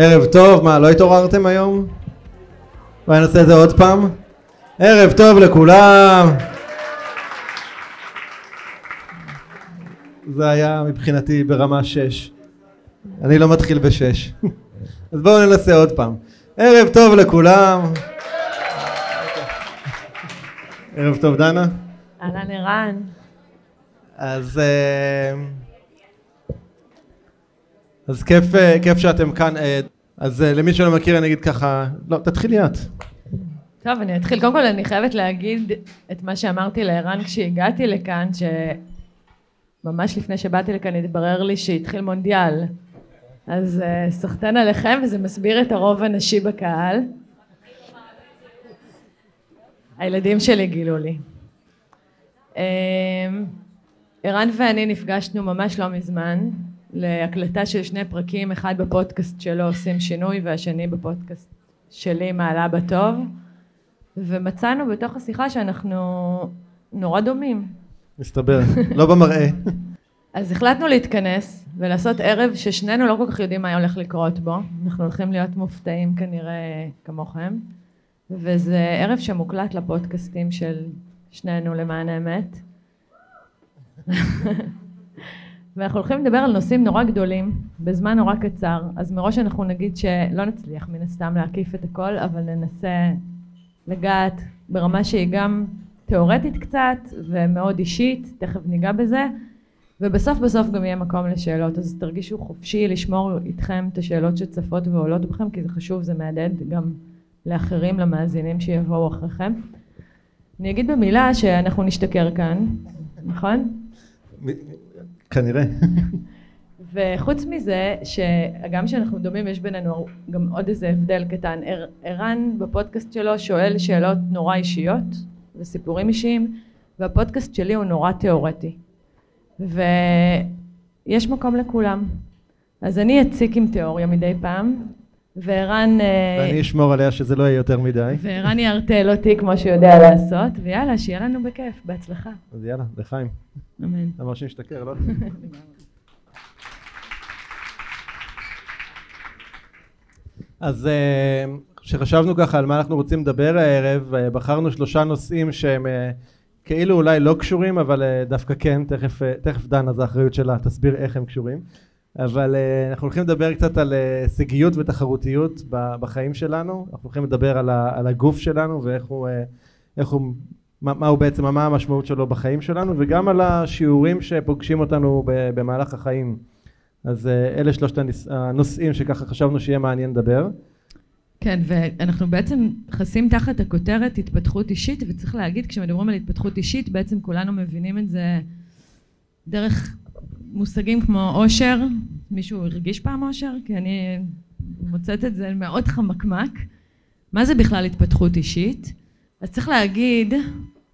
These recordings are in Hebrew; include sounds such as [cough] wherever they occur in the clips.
ערב טוב, מה, לא התעוררתם היום? בואי נעשה את זה עוד פעם. ערב טוב לכולם. זה היה מבחינתי ברמה 6. אני לא מתחיל בשש. [laughs] אז בואו ננסה עוד פעם. ערב טוב לכולם. ערב טוב דנה. אהלן ערן. אז, אה, אז כיף, אה, כיף שאתם כאן. אה, אז למי שלא מכיר אני אגיד ככה, לא, תתחילי את. טוב, אני אתחיל. קודם כל אני חייבת להגיד את מה שאמרתי לערן כשהגעתי לכאן, שממש לפני שבאתי לכאן התברר לי שהתחיל מונדיאל. אז סחטן עליכם וזה מסביר את הרוב הנשי בקהל. הילדים שלי גילו לי. Uh, ערן ואני נפגשנו ממש לא מזמן להקלטה של שני פרקים, אחד בפודקאסט שלו עושים שינוי והשני בפודקאסט שלי מעלה בטוב ומצאנו בתוך השיחה שאנחנו נורא דומים. מסתבר, לא במראה. אז החלטנו להתכנס ולעשות ערב ששנינו לא כל כך יודעים מה הולך לקרות בו, אנחנו הולכים להיות מופתעים כנראה כמוכם, וזה ערב שמוקלט לפודקאסטים של שנינו למען האמת. ואנחנו הולכים לדבר על נושאים נורא גדולים, בזמן נורא קצר, אז מראש אנחנו נגיד שלא נצליח מן הסתם להקיף את הכל, אבל ננסה לגעת ברמה שהיא גם תיאורטית קצת ומאוד אישית, תכף ניגע בזה, ובסוף בסוף גם יהיה מקום לשאלות, אז תרגישו חופשי לשמור איתכם את השאלות שצפות ועולות בכם, כי זה חשוב, זה מהדהד גם לאחרים, למאזינים שיבואו אחריכם. אני אגיד במילה שאנחנו נשתכר כאן, נכון? כנראה. וחוץ מזה, שגם כשאנחנו דומים יש בינינו גם עוד איזה הבדל קטן. ערן בפודקאסט שלו שואל שאלות נורא אישיות וסיפורים אישיים, והפודקאסט שלי הוא נורא תיאורטי. ויש מקום לכולם. אז אני אציק עם תיאוריה מדי פעם, וערן... אה, ואני אשמור עליה שזה לא יהיה יותר מדי. וערן יערטל אותי כמו שהוא יודע לעשות, ויאללה, שיהיה לנו בכיף, בהצלחה. אז יאללה, לחיים. אמן. אמר שנשתכר, לא? אז אה, כשחשבנו ככה על מה אנחנו רוצים לדבר הערב, אה, בחרנו שלושה נושאים שהם כאילו אולי לא קשורים אבל דווקא כן תכף, תכף דנה זו האחריות שלה תסביר איך הם קשורים אבל אה, אנחנו הולכים לדבר קצת על הישגיות ותחרותיות בחיים שלנו. אנחנו הולכים לדבר על, על הגוף שלנו ואיך הוא, איך הוא מה, מה הוא בעצם מה המשמעות שלו בחיים שלנו וגם על השיעורים שפוגשים אותנו במהלך החיים. אז אלה שלושת הנושאים שככה חשבנו שיהיה מעניין לדבר. כן, ואנחנו בעצם נכנסים תחת הכותרת התפתחות אישית, וצריך להגיד, כשמדברים על התפתחות אישית, בעצם כולנו מבינים את זה דרך מושגים כמו עושר. מישהו הרגיש פעם עושר? כי אני מוצאת את זה מאוד חמקמק. מה זה בכלל התפתחות אישית? אז צריך להגיד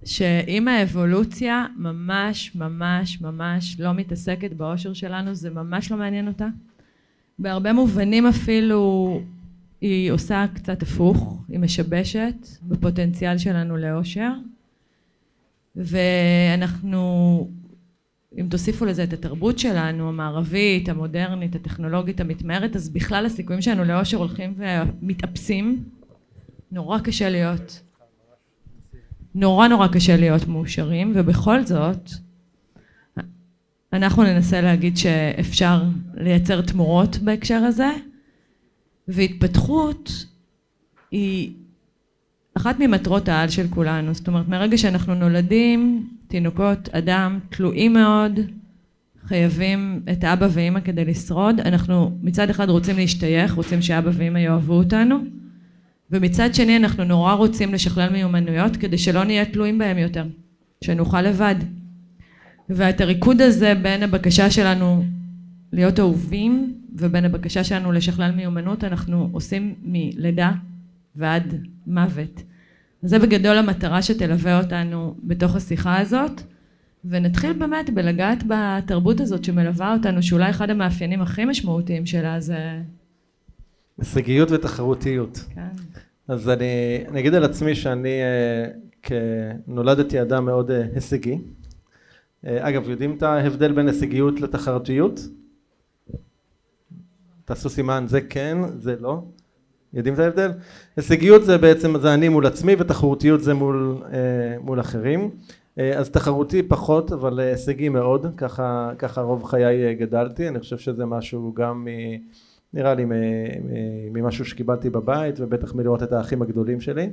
שאם האבולוציה ממש ממש ממש לא מתעסקת באושר שלנו, זה ממש לא מעניין אותה. בהרבה מובנים אפילו היא עושה קצת הפוך, היא משבשת בפוטנציאל שלנו לאושר ואנחנו אם תוסיפו לזה את התרבות שלנו המערבית, המודרנית, הטכנולוגית, המתמהרת אז בכלל הסיכויים שלנו לאושר הולכים ומתאפסים. נורא קשה להיות נורא נורא קשה להיות מאושרים ובכל זאת אנחנו ננסה להגיד שאפשר לייצר תמורות בהקשר הזה, והתפתחות היא אחת ממטרות העל של כולנו. זאת אומרת, מרגע שאנחנו נולדים, תינוקות, אדם, תלויים מאוד, חייבים את אבא ואימא כדי לשרוד. אנחנו מצד אחד רוצים להשתייך, רוצים שאבא ואימא יאהבו אותנו, ומצד שני אנחנו נורא רוצים לשכלל מיומנויות כדי שלא נהיה תלויים בהם יותר, שנוכל לבד. ואת הריקוד הזה בין הבקשה שלנו להיות אהובים ובין הבקשה שלנו לשכלל מיומנות אנחנו עושים מלידה ועד מוות. זה בגדול המטרה שתלווה אותנו בתוך השיחה הזאת ונתחיל באמת בלגעת בתרבות הזאת שמלווה אותנו שאולי אחד המאפיינים הכי משמעותיים שלה זה הישגיות ותחרותיות. כן. אז אני, אני אגיד על עצמי שאני אה, נולדתי אדם מאוד אה, הישגי. אה, אגב, יודעים את ההבדל בין הישגיות לתחרותיות? תעשו סימן זה כן, זה לא. יודעים את ההבדל? הישגיות זה בעצם, זה אני מול עצמי ותחרותיות זה מול, מול אחרים. אז תחרותי פחות אבל הישגי מאוד, ככה, ככה רוב חיי גדלתי, אני חושב שזה משהו גם נראה לי ממשהו שקיבלתי בבית ובטח מלראות את האחים הגדולים שלי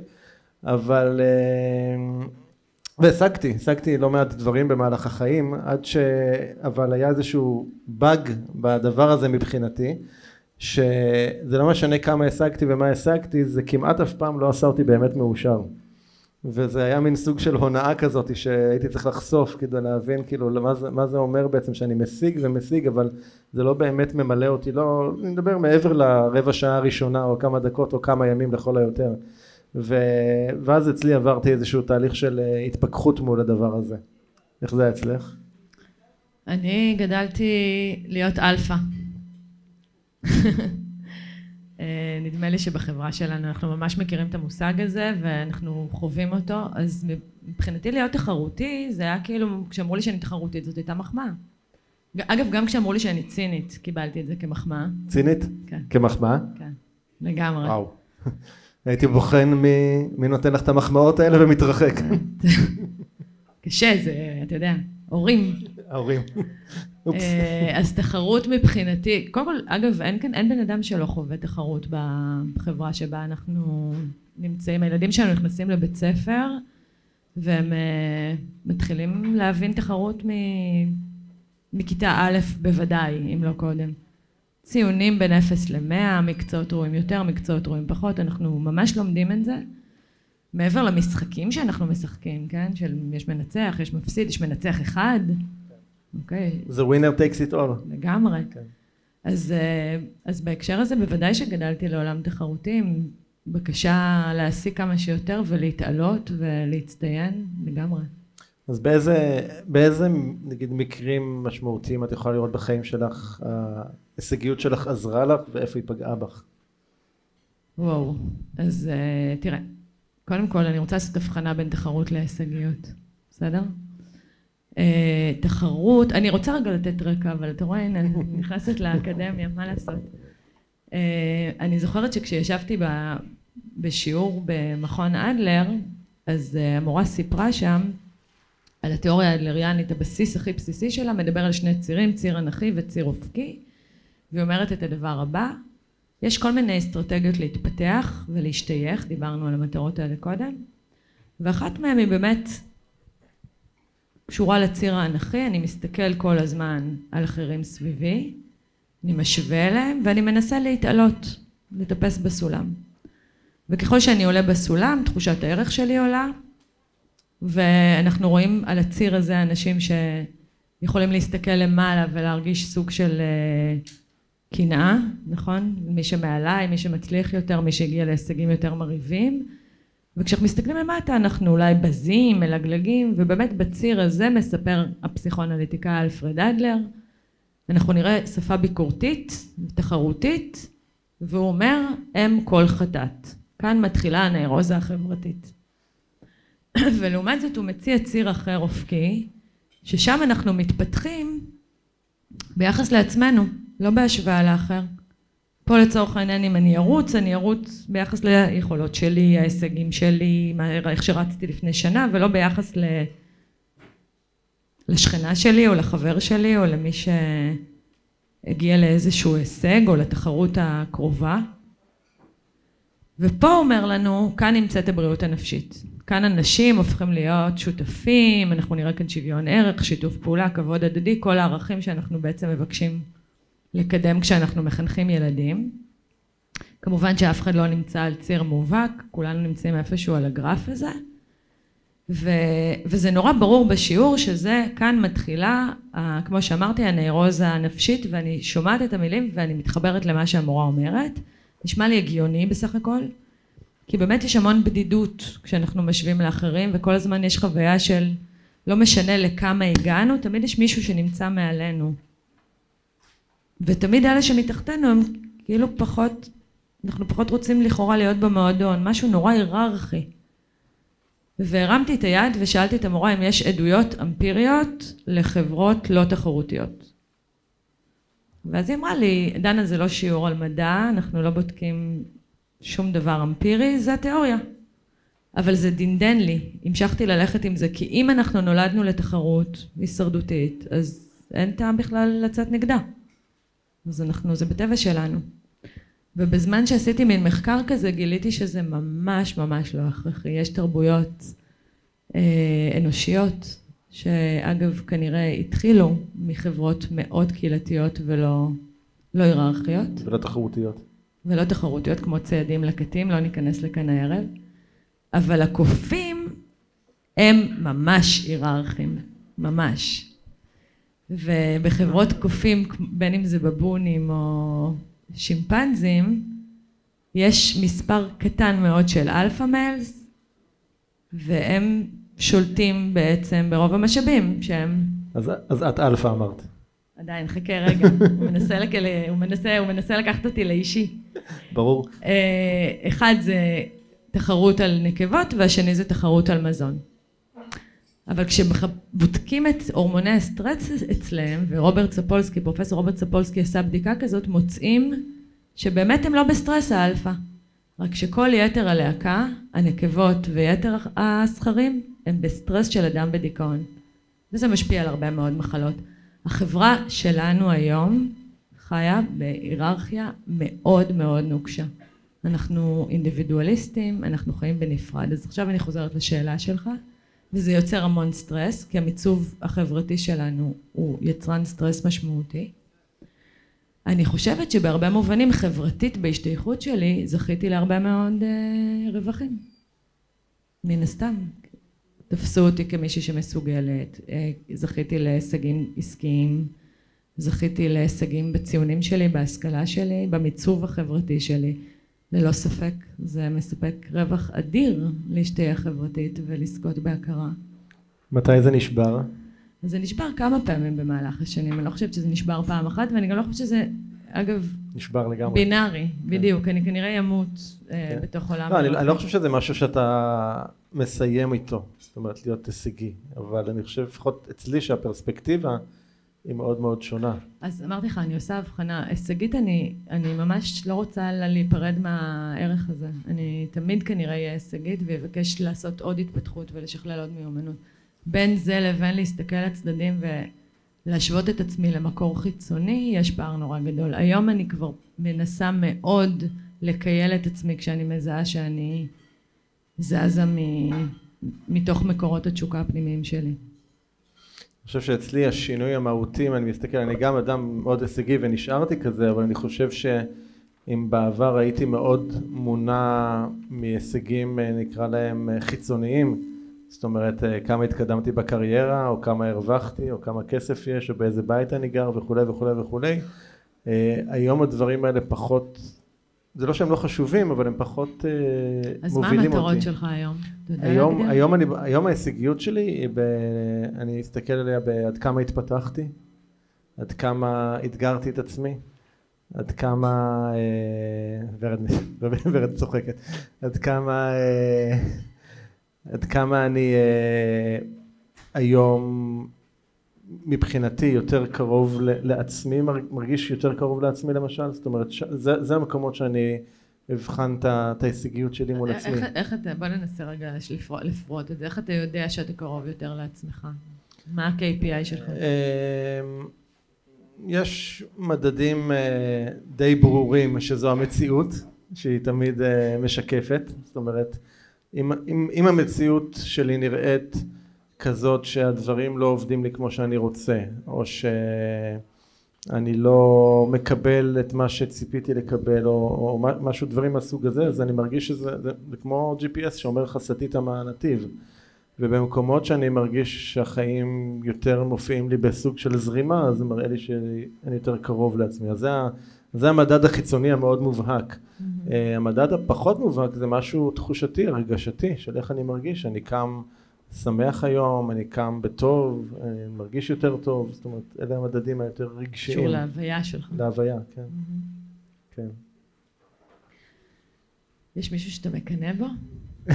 אבל אה, והשגתי, השגתי לא מעט דברים במהלך החיים עד ש... אבל היה איזשהו באג בדבר הזה מבחינתי שזה לא משנה כמה השגתי ומה השגתי זה כמעט אף פעם לא עשה אותי באמת מאושר. וזה היה מין סוג של הונאה כזאת שהייתי צריך לחשוף כדי להבין כאילו מה זה, מה זה אומר בעצם שאני משיג ומשיג אבל זה לא באמת ממלא אותי. לא אני מדבר מעבר לרבע שעה הראשונה או כמה דקות או כמה ימים לכל היותר. ו... ואז אצלי עברתי איזשהו תהליך של אה, התפכחות מול הדבר הזה. איך זה היה אצלך? אני גדלתי להיות אלפא נדמה לי שבחברה שלנו אנחנו ממש מכירים את המושג הזה ואנחנו חווים אותו אז מבחינתי להיות תחרותי זה היה כאילו כשאמרו לי שאני תחרותית זאת הייתה מחמאה. אגב גם כשאמרו לי שאני צינית קיבלתי את זה כמחמאה. צינית? כן. כמחמאה? כן. לגמרי. וואו. הייתי בוחן מי, מי נותן לך את המחמאות האלה ומתרחק. [laughs] קשה זה אתה יודע הורים. ההורים אה, אז תחרות מבחינתי, קודם כל, אגב, אין כאן, אין בן אדם שלא חווה תחרות בחברה שבה אנחנו נמצאים. הילדים שלנו נכנסים לבית ספר והם uh, מתחילים להבין תחרות מ... מכיתה א' בוודאי, אם לא קודם. ציונים בין 0 ל-100, מקצועות רואים יותר, מקצועות רואים פחות, אנחנו ממש לומדים את זה. מעבר למשחקים שאנחנו משחקים, כן? של יש מנצח, יש מפסיד, יש מנצח אחד. אוקיי. זה winner takes it all. לגמרי. כן. אז, אה, אז בהקשר הזה בוודאי שגדלתי לעולם תחרותי עם בקשה להשיג כמה שיותר ולהתעלות ולהצטיין לגמרי. אז באיזה, באיזה נגיד מקרים משמעותיים את יכולה לראות בחיים שלך, ההישגיות שלך עזרה לך ואיפה היא פגעה בך? וואו, אז uh, תראה, קודם כל אני רוצה לעשות הבחנה בין תחרות להישגיות, בסדר? אה, תחרות, אני רוצה רגע לתת רקע, אבל אתה רואה, הנה, אני [laughs] נכנסת לאקדמיה, מה לעשות? אה, אני זוכרת שכשישבתי בשיעור במכון אדלר, אז אה, המורה סיפרה שם על התיאוריה האדלריאנית, הבסיס הכי בסיסי שלה מדבר על שני צירים, ציר אנכי וציר אופקי, והיא אומרת את הדבר הבא, יש כל מיני אסטרטגיות להתפתח ולהשתייך, דיברנו על המטרות האלה קודם, ואחת מהן היא באמת קשורה לציר האנכי, אני מסתכל כל הזמן על אחרים סביבי, אני משווה אליהם ואני מנסה להתעלות, לטפס בסולם. וככל שאני עולה בסולם, תחושת הערך שלי עולה, ואנחנו רואים על הציר הזה אנשים שיכולים להסתכל למעלה ולהרגיש סוג של אה, קנאה, נכון? מי שמעליי, מי שמצליח יותר, מי שהגיע להישגים יותר מרהיבים. וכשאנחנו מסתכלים למטה אנחנו אולי בזים, מלגלגים, ובאמת בציר הזה מספר הפסיכואנליטיקאי אלפרד אדלר, אנחנו נראה שפה ביקורתית, תחרותית, והוא אומר אם כל חטאת. כאן מתחילה הנאירוזה החברתית. [clears throat] ולעומת זאת הוא מציע ציר אחר אופקי, ששם אנחנו מתפתחים ביחס לעצמנו, לא בהשוואה לאחר. פה לצורך העניין אם אני ארוץ, אני ארוץ ביחס ליכולות שלי, ההישגים שלי, איך שרצתי לפני שנה, ולא ביחס לשכנה שלי או לחבר שלי או למי שהגיע לאיזשהו הישג או לתחרות הקרובה. ופה אומר לנו, כאן נמצאת הבריאות הנפשית. כאן אנשים הופכים להיות שותפים, אנחנו נראה כאן שוויון ערך, שיתוף פעולה, כבוד הדדי, כל הערכים שאנחנו בעצם מבקשים לקדם כשאנחנו מחנכים ילדים. כמובן שאף אחד לא נמצא על ציר מובהק, כולנו נמצאים איפשהו על הגרף הזה. ו, וזה נורא ברור בשיעור שזה כאן מתחילה, כמו שאמרתי, הנאירוזה הנפשית, ואני שומעת את המילים ואני מתחברת למה שהמורה אומרת. נשמע לי הגיוני בסך הכל, כי באמת יש המון בדידות כשאנחנו משווים לאחרים, וכל הזמן יש חוויה של לא משנה לכמה הגענו, תמיד יש מישהו שנמצא מעלינו. ותמיד אלה שמתחתנו הם כאילו פחות, אנחנו פחות רוצים לכאורה להיות במועדון, משהו נורא היררכי. והרמתי את היד ושאלתי את המורה אם יש עדויות אמפיריות לחברות לא תחרותיות. ואז היא אמרה לי, דנה זה לא שיעור על מדע, אנחנו לא בודקים שום דבר אמפירי, זה התיאוריה. אבל זה דינדן לי, המשכתי ללכת עם זה, כי אם אנחנו נולדנו לתחרות הישרדותית, אז אין טעם בכלל לצאת נגדה. אז אנחנו, זה בטבע שלנו. ובזמן שעשיתי מין מחקר כזה גיליתי שזה ממש ממש לא הכרחי. יש תרבויות אה, אנושיות שאגב כנראה התחילו מחברות מאוד קהילתיות ולא לא היררכיות. ולא תחרותיות. ולא תחרותיות כמו ציידים לקטים, לא ניכנס לכאן הערב. אבל הקופים הם ממש היררכים, ממש. ובחברות קופים, בין אם זה בבונים או שימפנזים, יש מספר קטן מאוד של alpha males, והם שולטים בעצם ברוב המשאבים שהם... אז, אז את אלפא אמרת. עדיין, חכה רגע, הוא, מנסה לק... הוא, מנסה, הוא מנסה לקחת אותי לאישי. ברור. אה, אחד זה תחרות על נקבות והשני זה תחרות על מזון. אבל כשבודקים את הורמוני הסטרס אצלם, ורוברט ספולסקי, פרופסור רוברט ספולסקי עשה בדיקה כזאת, מוצאים שבאמת הם לא בסטרס האלפא. רק שכל יתר הלהקה, הנקבות ויתר הזכרים, הם בסטרס של אדם בדיכאון. וזה משפיע על הרבה מאוד מחלות. החברה שלנו היום חיה בהיררכיה מאוד מאוד נוקשה. אנחנו אינדיבידואליסטים, אנחנו חיים בנפרד. אז עכשיו אני חוזרת לשאלה שלך. וזה יוצר המון סטרס, כי המיצוב החברתי שלנו הוא יצרן סטרס משמעותי. אני חושבת שבהרבה מובנים חברתית בהשתייכות שלי זכיתי להרבה מאוד אה, רווחים. מן הסתם. תפסו אותי כמישהי שמסוגלת, אה, זכיתי להישגים עסקיים, זכיתי להישגים בציונים שלי, בהשכלה שלי, במיצוב החברתי שלי. ללא ספק זה מספק רווח אדיר להשתייך חברתית ולזכות בהכרה. מתי זה נשבר? זה נשבר כמה פעמים במהלך השנים, אני לא חושבת שזה נשבר פעם אחת ואני גם לא חושבת שזה, אגב, נשבר לגמרי. בינארי, כן. בדיוק, אני כנראה אמות אה, כן. בתוך עולם. לא, אני, אני לא חושב שזה משהו שאתה מסיים איתו, זאת אומרת להיות הישגי, אבל אני חושב לפחות אצלי שהפרספקטיבה היא מאוד מאוד שונה. אז אמרתי לך, אני עושה הבחנה. הישגית אני, אני ממש לא רוצה להיפרד מהערך הזה. אני תמיד כנראה אהיה הישגית ואבקש לעשות עוד התפתחות ולשכלל עוד מיומנות. בין זה לבין להסתכל לצדדים ולהשוות את עצמי למקור חיצוני, יש פער נורא גדול. היום אני כבר מנסה מאוד לקייל את עצמי כשאני מזהה שאני זזה מ... מתוך מקורות התשוקה הפנימיים שלי. אני חושב שאצלי השינוי המהותי, אם אני מסתכל, אני גם אדם מאוד הישגי ונשארתי כזה, אבל אני חושב שאם בעבר הייתי מאוד מונע מהישגים, נקרא להם חיצוניים, זאת אומרת כמה התקדמתי בקריירה, או כמה הרווחתי, או כמה כסף יש, או באיזה בית אני גר וכולי וכולי וכולי, היום הדברים האלה פחות זה לא שהם לא חשובים, אבל הם פחות אז מובילים אותי. אז מה המטרות שלך היום? היום, היום, אני, היום ההישגיות שלי, ב, אני אסתכל עליה בעד כמה התפתחתי, עד כמה אתגרתי את עצמי, עד כמה, אה, ורד, [laughs] ורד צוחקת, עד כמה, אה, עד כמה אני אה, היום מבחינתי יותר קרוב לעצמי, מרגיש יותר קרוב לעצמי למשל, זאת אומרת, זה, זה המקומות שאני אבחן את ההישגיות שלי מול עצמי. איך, איך אתה, בוא ננסה רגע לפרוט את זה, איך אתה יודע שאתה קרוב יותר לעצמך? מה ה-KPI שלך? אמ, יש מדדים אה, די ברורים שזו המציאות שהיא תמיד אה, משקפת זאת אומרת אם, אם, אם המציאות שלי נראית כזאת שהדברים לא עובדים לי כמו שאני רוצה או שאני לא מקבל את מה שציפיתי לקבל או, או משהו דברים מהסוג הזה אז אני מרגיש שזה זה, זה כמו GPS שאומר לך סטית מהנתיב ובמקומות שאני מרגיש שהחיים יותר מופיעים לי בסוג של זרימה אז זה מראה לי שאני יותר קרוב לעצמי. אז זה, זה המדד החיצוני המאוד מובהק. Mm-hmm. uh, המדד הפחות מובהק זה משהו תחושתי הרגשתי של איך אני מרגיש אני קם שמח היום אני קם בטוב אני מרגיש יותר טוב זאת אומרת אלה המדדים היותר רגשיים קשור להוויה שלך להוויה כן mm-hmm. כן יש מישהו שאתה מקנא בו? [laughs]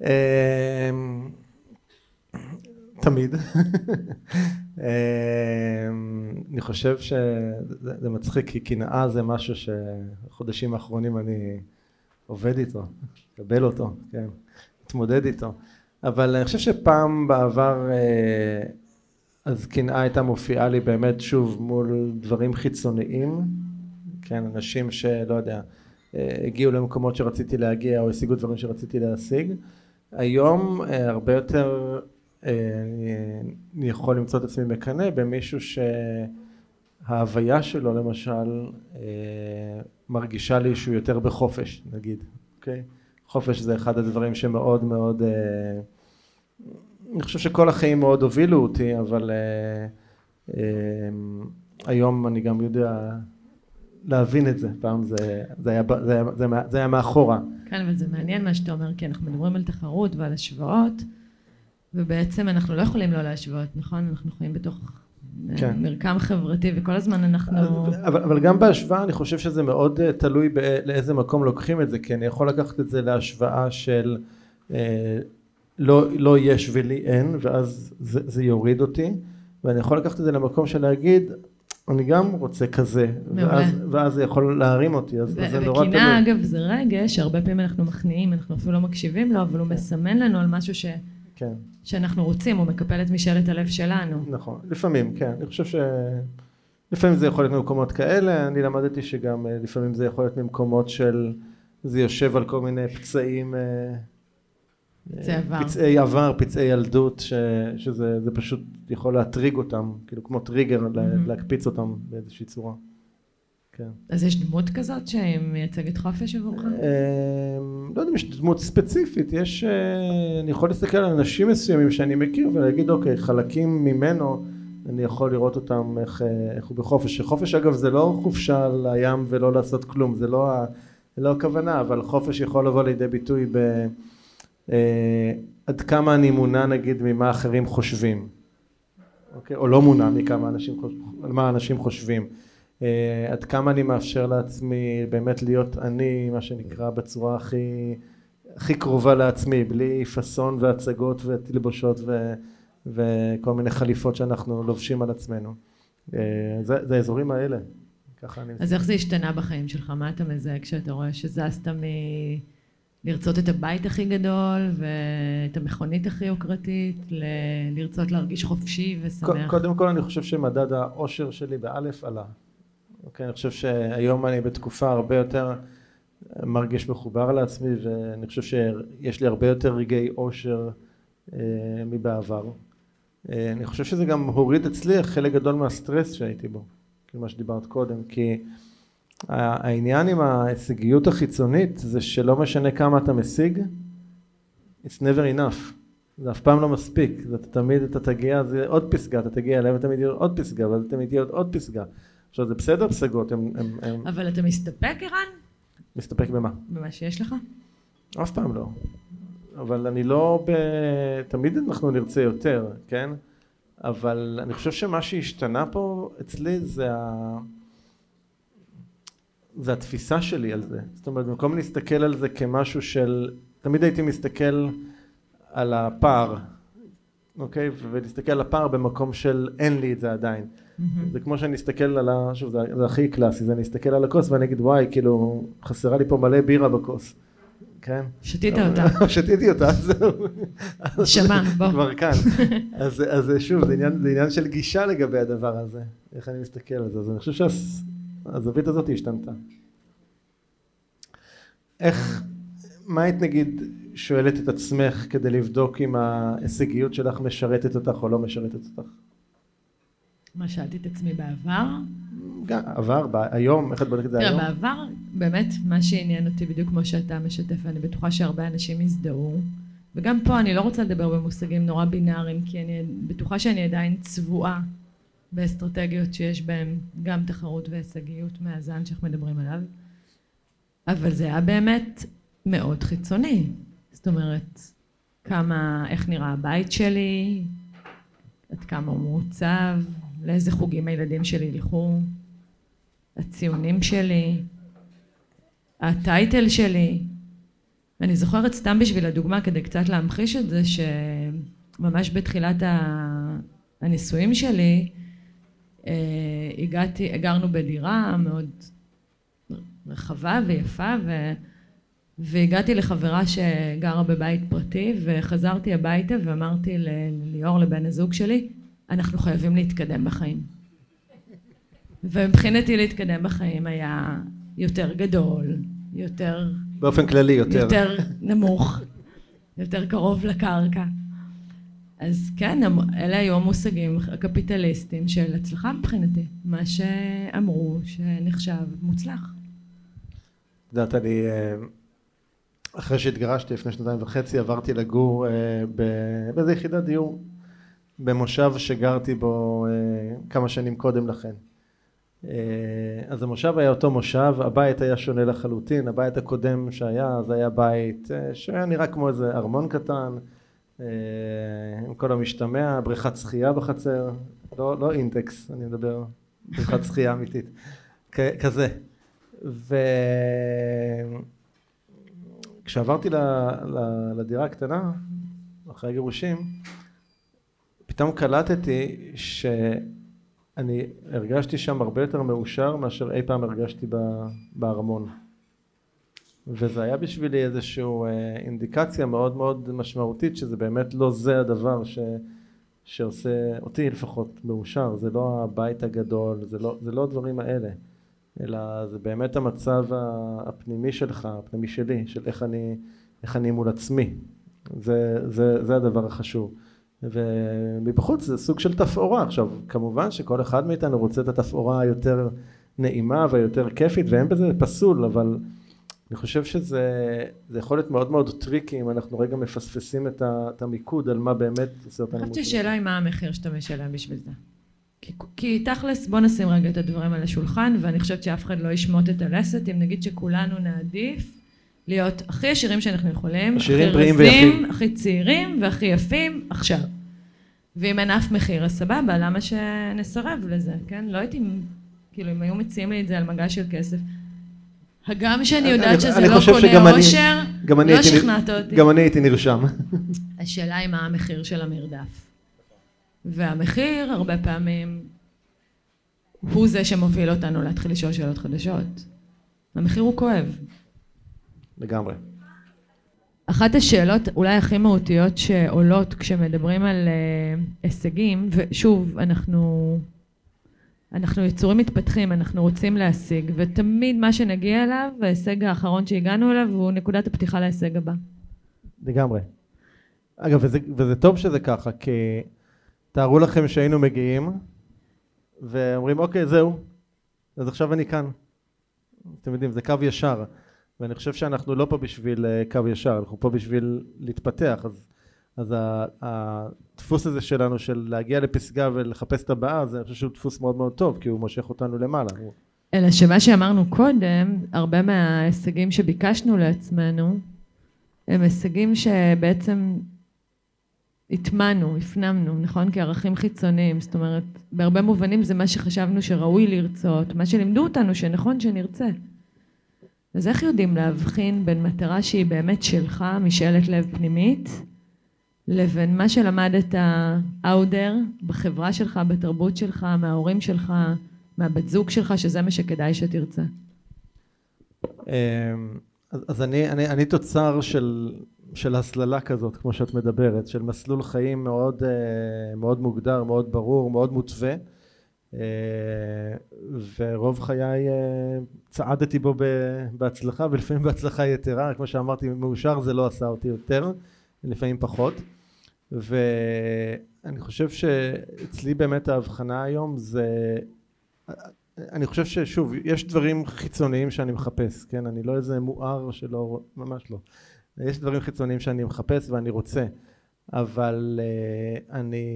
אמ, תמיד. [laughs] אמ, אני חושב שזה מצחיק כי קנאה זה משהו שחודשים האחרונים אני עובד איתו, מקבל אותו, כן, מתמודד איתו. אבל אני חושב שפעם בעבר אה, אז קנאה הייתה מופיעה לי באמת שוב מול דברים חיצוניים, כן, אנשים שלא יודע, אה, הגיעו למקומות שרציתי להגיע או השיגו דברים שרציתי להשיג. היום אה, הרבה יותר אני יכול למצוא את עצמי מקנא במישהו שההוויה שלו למשל מרגישה לי שהוא יותר בחופש נגיד, אוקיי? חופש זה אחד הדברים שמאוד מאוד אני חושב שכל החיים מאוד הובילו אותי אבל היום אני גם יודע להבין את זה, פעם זה, זה, היה, זה, היה, זה, היה, זה היה מאחורה. כן, אבל זה מעניין מה שאתה אומר, כי אנחנו מדברים על תחרות ועל השוואות, ובעצם אנחנו לא יכולים לא להשוות, נכון? אנחנו חיים בתוך אה, כן. מרקם חברתי, וכל הזמן אנחנו... אבל, אבל גם בהשוואה אני חושב שזה מאוד אה, תלוי לאיזה מקום לוקחים את זה, כי אני יכול לקחת את זה להשוואה של לא, לא יש ולי אין, ואז זה, זה יוריד אותי, ואני יכול לקחת את זה למקום של להגיד אני גם רוצה כזה, ואז, ואז זה יכול להרים אותי, אז, אז זה נורא תלוי. וקנאה אגב זה רגש שהרבה פעמים אנחנו מכניעים, אנחנו אפילו לא מקשיבים לו, אבל הוא כן. מסמן לנו על משהו ש... כן. שאנחנו רוצים, הוא מקפל את משאלת הלב שלנו. נכון, לפעמים, כן, אני חושב ש... לפעמים זה יכול להיות ממקומות כאלה, אני למדתי שגם אה, לפעמים זה יכול להיות ממקומות של... זה יושב על כל מיני פצעים אה, פצעי עבר. פצעי עבר, פצעי ילדות, ש, שזה פשוט יכול להטריג אותם, כאילו כמו טריגר, mm-hmm. להקפיץ אותם באיזושהי צורה. כן. אז יש דמות כזאת שמייצגת חופש עבורך? אמ, לא יודע אם יש דמות ספציפית, יש, אה, אני יכול להסתכל על אנשים מסוימים שאני מכיר ולהגיד אוקיי, חלקים ממנו אני יכול לראות אותם איך, אה, איך הוא בחופש. חופש אגב זה לא חופשה לים ולא לעשות כלום, זה לא, לא הכוונה, אבל חופש יכול לבוא לידי ביטוי ב... אה, עד כמה אני מונע נגיד ממה אחרים חושבים, אוקיי? או לא מונע מכמה אנשים, מה אנשים חושבים, אה, עד כמה אני מאפשר לעצמי באמת להיות אני, מה שנקרא, בצורה הכי, הכי קרובה לעצמי, בלי פאסון והצגות ותלבושות ו, וכל מיני חליפות שאנחנו לובשים על עצמנו. אה, זה, זה האזורים האלה, ככה אני... אז איך זה השתנה בחיים שלך? מה אתה מזהה כשאתה רואה שזזת מ... לרצות את הבית הכי גדול ואת המכונית הכי יוקרתית, ל- לרצות להרגיש חופשי ושמח. קודם כל אני חושב שמדד האושר שלי באלף עלה. אוקיי, אני חושב שהיום אני בתקופה הרבה יותר מרגיש מחובר לעצמי ואני חושב שיש לי הרבה יותר רגעי אושר אה, מבעבר. אה, אני חושב שזה גם הוריד אצלי חלק גדול מהסטרס שהייתי בו, כאילו מה שדיברת קודם, כי העניין עם ההישגיות החיצונית זה שלא משנה כמה אתה משיג, it's never enough. זה אף פעם לא מספיק, זה תמיד אתה תגיע, זה עוד פסגה, אתה תגיע אליהם ותמיד יהיה עוד פסגה, ואז תמיד יהיה עוד פסגה. עכשיו זה בסדר פסגות, הם, הם, הם... אבל אתה מסתפק ערן? מסתפק במה? במה שיש לך? אף פעם לא. אבל אני לא ב... תמיד אנחנו נרצה יותר, כן? אבל אני חושב שמה שהשתנה פה אצלי זה ה... זה התפיסה שלי על זה. זאת אומרת, במקום להסתכל על זה כמשהו של... תמיד הייתי מסתכל על הפער, אוקיי? ולהסתכל על הפער במקום של אין לי את זה עדיין. Mm-hmm. זה כמו שאני אסתכל על ה... שוב, זה, זה הכי קלאסי, זה אני אסתכל על הכוס ואני אגיד וואי, כאילו, חסרה לי פה מלא בירה בכוס. כן? שתית אותה. [laughs] שתיתי אותה, זהו. נשמה, [laughs] בוא. כבר כאן. [laughs] אז, אז שוב, זה עניין, זה עניין של גישה לגבי הדבר הזה, איך אני מסתכל על זה. אז אני חושב שהזווית הזאת השתנתה. איך, מה היית נגיד שואלת את עצמך כדי לבדוק אם ההישגיות שלך משרתת אותך או לא משרתת אותך? מה שאלתי את עצמי בעבר? גם עבר, ב- היום, איך את בודקת את זה תראה, היום? בעבר, באמת, מה שעניין אותי בדיוק כמו שאתה משתף, ואני בטוחה שהרבה אנשים יזדהו, וגם פה אני לא רוצה לדבר במושגים נורא בינאריים, כי אני בטוחה שאני עדיין צבועה באסטרטגיות שיש בהן גם תחרות והישגיות מהזן שאנחנו מדברים עליו, אבל זה היה באמת מאוד חיצוני. זאת אומרת, כמה, איך נראה הבית שלי, עד כמה הוא מעוצב, לאיזה חוגים הילדים שלי ילכו, הציונים שלי, הטייטל שלי. אני זוכרת סתם בשביל הדוגמה, כדי קצת להמחיש את זה, שממש בתחילת הנישואים שלי, הגעתי, גרנו בדירה מאוד רחבה ויפה, ו... והגעתי לחברה שגרה בבית פרטי, וחזרתי הביתה ואמרתי לליאור, לבן הזוג שלי, אנחנו חייבים להתקדם בחיים. ומבחינתי להתקדם בחיים היה יותר גדול, יותר, באופן כללי יותר. יותר נמוך, יותר קרוב לקרקע. אז כן, אלה היו המושגים הקפיטליסטיים של הצלחה מבחינתי, מה שאמרו שנחשב מוצלח. את יודעת, אני, אה, אחרי שהתגרשתי לפני שנתיים וחצי, עברתי לגור אה, באיזה יחידת דיור במושב שגרתי בו אה, כמה שנים קודם לכן. אז המושב היה אותו מושב, הבית היה שונה לחלוטין, הבית הקודם שהיה, זה היה בית שהיה נראה כמו איזה ארמון קטן, עם כל המשתמע, בריכת שחייה בחצר, לא, לא אינטקס, אני מדבר, בריכת שחייה אמיתית, כ- כזה. וכשעברתי ל... ל... לדירה הקטנה, אחרי הגירושים, פתאום קלטתי שאני הרגשתי שם הרבה יותר מאושר מאשר אי פעם הרגשתי. בארמון. וזה היה בשבילי איזושהי אה, אינדיקציה מאוד מאוד משמעותית שזה באמת לא זה הדבר ש... שעושה אותי לפחות מאושר, זה לא הבית הגדול, זה לא, זה לא הדברים האלה. אלא זה באמת המצב הפנימי שלך, הפנימי שלי, של איך אני, איך אני מול עצמי. זה, זה, זה הדבר החשוב. ומבחוץ זה סוג של תפאורה. עכשיו, כמובן שכל אחד מאיתנו רוצה את התפאורה היותר נעימה והיותר כיפית, ואין בזה פסול, אבל אני חושב שזה זה יכול להיות מאוד מאוד טריקי אם אנחנו רגע מפספסים את, ה, את המיקוד על מה באמת עושה אותנו אני חושבת. שהשאלה היא מה המחיר שאתה משלם בשביל זה. כי, כי תכלס, בוא נשים רגע את הדברים על השולחן, ואני חושבת שאף אחד לא ישמוט את הלסת, אם נגיד שכולנו נעדיף להיות הכי עשירים שאנחנו יכולים, הכי רזים. הכי צעירים והכי יפים עכשיו. ואם אין אף מחיר, אז סבבה, למה שנסרב לזה, כן? לא הייתי, כאילו, אם היו מציעים לי את זה על מגש של כסף. הגם שאני אני- יודעת שזה לא קונה אושר, לא שכנעת אותי. גם אני הייתי נרשם. [laughs] השאלה היא מה המחיר של המרדף. והמחיר, הרבה פעמים, הוא זה שמוביל אותנו להתחיל לשאול שאלות חדשות. המחיר הוא כואב. לגמרי. אחת השאלות אולי הכי מהותיות שעולות כשמדברים על uh, הישגים, ושוב, אנחנו, אנחנו יצורים מתפתחים, אנחנו רוצים להשיג, ותמיד מה שנגיע אליו, ההישג האחרון שהגענו אליו, הוא נקודת הפתיחה להישג הבא. לגמרי. אגב, וזה, וזה טוב שזה ככה, כי תארו לכם שהיינו מגיעים ואומרים, אוקיי, זהו, אז עכשיו אני כאן. אתם יודעים, זה קו ישר, ואני חושב שאנחנו לא פה בשביל אה, קו ישר, אנחנו פה בשביל להתפתח, אז, אז הדפוס הזה שלנו של להגיע לפסגה ולחפש את הבאה, זה אני חושב שהוא דפוס מאוד מאוד טוב, כי הוא מושך אותנו למעלה. אלא שמה שאמרנו קודם, הרבה מההישגים שביקשנו לעצמנו, הם הישגים שבעצם הטמענו, הפנמנו, נכון? כערכים חיצוניים. זאת אומרת, בהרבה מובנים זה מה שחשבנו שראוי לרצות, מה שלימדו אותנו שנכון שנרצה. אז איך יודעים להבחין בין מטרה שהיא באמת שלך, משאלת לב פנימית, לבין מה שלמדת there, בחברה שלך, בתרבות שלך, מההורים שלך, מהבת זוג שלך, שזה מה שכדאי שתרצה. אמ, אז, אז אני, אני, אני תוצר של, של הסללה כזאת, כמו שאת מדברת, של מסלול חיים מאוד, אה, מאוד מוגדר, מאוד ברור, מאוד מותווה, אה, ורוב חיי אה, צעדתי בו בהצלחה, ולפעמים בהצלחה יתרה, כמו שאמרתי, מאושר זה לא עשה אותי יותר, לפעמים פחות. ואני חושב שאצלי באמת ההבחנה היום זה אני חושב ששוב יש דברים חיצוניים שאני מחפש כן? אני לא איזה מואר שלא ממש לא. יש דברים חיצוניים שאני מחפש ואני רוצה אבל uh, אני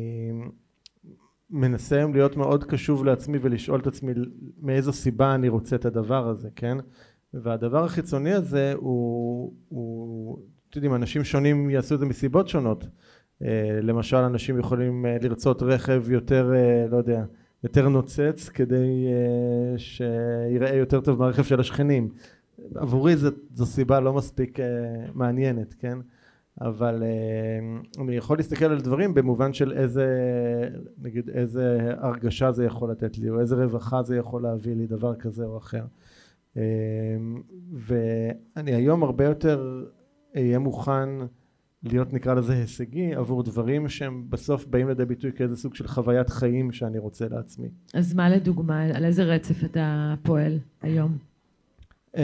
מנסה היום להיות מאוד קשוב לעצמי ולשאול את עצמי מאיזו סיבה אני רוצה את הדבר הזה כן? והדבר החיצוני הזה הוא, הוא אתם יודעים אנשים שונים יעשו את זה מסיבות שונות למשל אנשים יכולים אה, לרצות רכב יותר אה, לא יודע יותר נוצץ כדי שיראה יותר טוב מהרכב של השכנים. עבורי זו, זו סיבה לא מספיק מעניינת כן? אבל אני יכול להסתכל על דברים במובן של איזה נגיד איזה הרגשה זה יכול לתת לי או איזה רווחה זה יכול להביא לי דבר כזה או אחר. ואני היום הרבה יותר אהיה מוכן להיות נקרא לזה הישגי עבור דברים שהם בסוף באים לידי ביטוי כאיזה סוג של חוויית חיים שאני רוצה לעצמי. אז מה לדוגמה, על איזה רצף אתה פועל היום? Uh,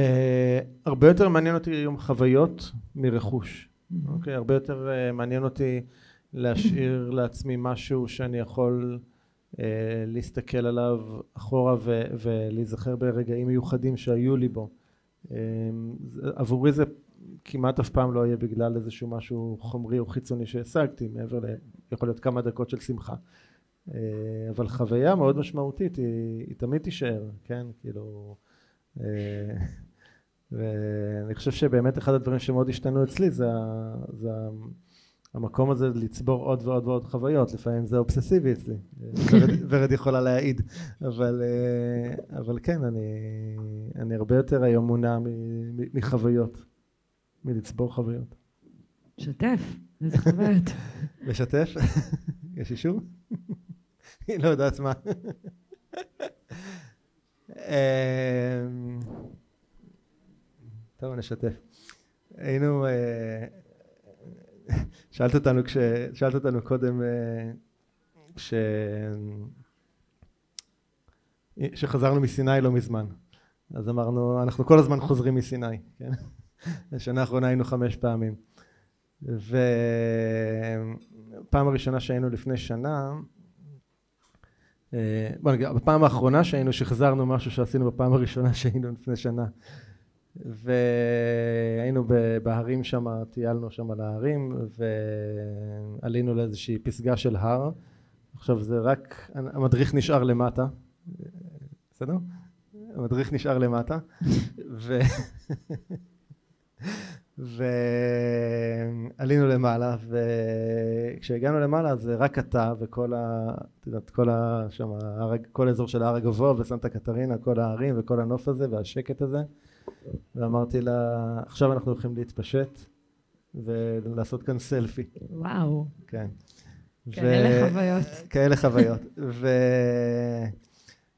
הרבה יותר מעניין אותי היום חוויות מרכוש. Mm-hmm. אוקיי, okay, הרבה יותר uh, מעניין אותי להשאיר לעצמי משהו שאני יכול uh, להסתכל עליו אחורה ו- ולהיזכר ברגעים מיוחדים שהיו לי בו. Uh, עבורי זה כמעט אף פעם לא יהיה בגלל איזשהו משהו חומרי או חיצוני שהשגתי מעבר ל... יכול להיות כמה דקות של שמחה. אה, אבל חוויה מאוד משמעותית היא, היא תמיד תישאר כן? כאילו אה, ואני חושב שבאמת אחד הדברים שמאוד השתנו אצלי זה, זה המקום הזה לצבור עוד ועוד ועוד חוויות לפעמים זה אובססיבי אצלי. ורד, ורד יכולה להעיד. אבל, אה, אבל כן אני, אני הרבה יותר היום מונע מחוויות מלצבור חוויות. שתף, איזה חוויות. לשתף? [laughs] [laughs] יש אישור? [laughs] היא לא יודעת מה. אמ, טוב, נשתף. היינו, אה, שאלת אותנו כש... שאלת אותנו קודם אה, כש... שחזרנו מסיני לא מזמן. אז אמרנו, אנחנו כל הזמן חוזרים מסיני, כן? בשנה האחרונה היינו חמש פעמים. ופעם הראשונה שהיינו לפני שנה, אה, בוא נגיד, בפעם האחרונה שהיינו שחזרנו משהו שעשינו בפעם הראשונה שהיינו לפני שנה. והיינו בהרים שם, טיילנו שם על ההרים ועלינו לאיזושהי פסגה של הר. עכשיו זה רק, המדריך נשאר למטה, בסדר? המדריך נשאר למטה. ו... [laughs] ועלינו למעלה וכשהגענו למעלה זה רק אתה וכל ה... את יודעת כל ה... שם הרג... כל האזור של ההר הגבוה וסנטה קטרינה כל ההרים וכל הנוף הזה והשקט הזה. ואמרתי לה עכשיו אנחנו הולכים להתפשט ולעשות כאן סלפי. וואו. כן. כאלה ו... חוויות. כאלה חוויות. ו...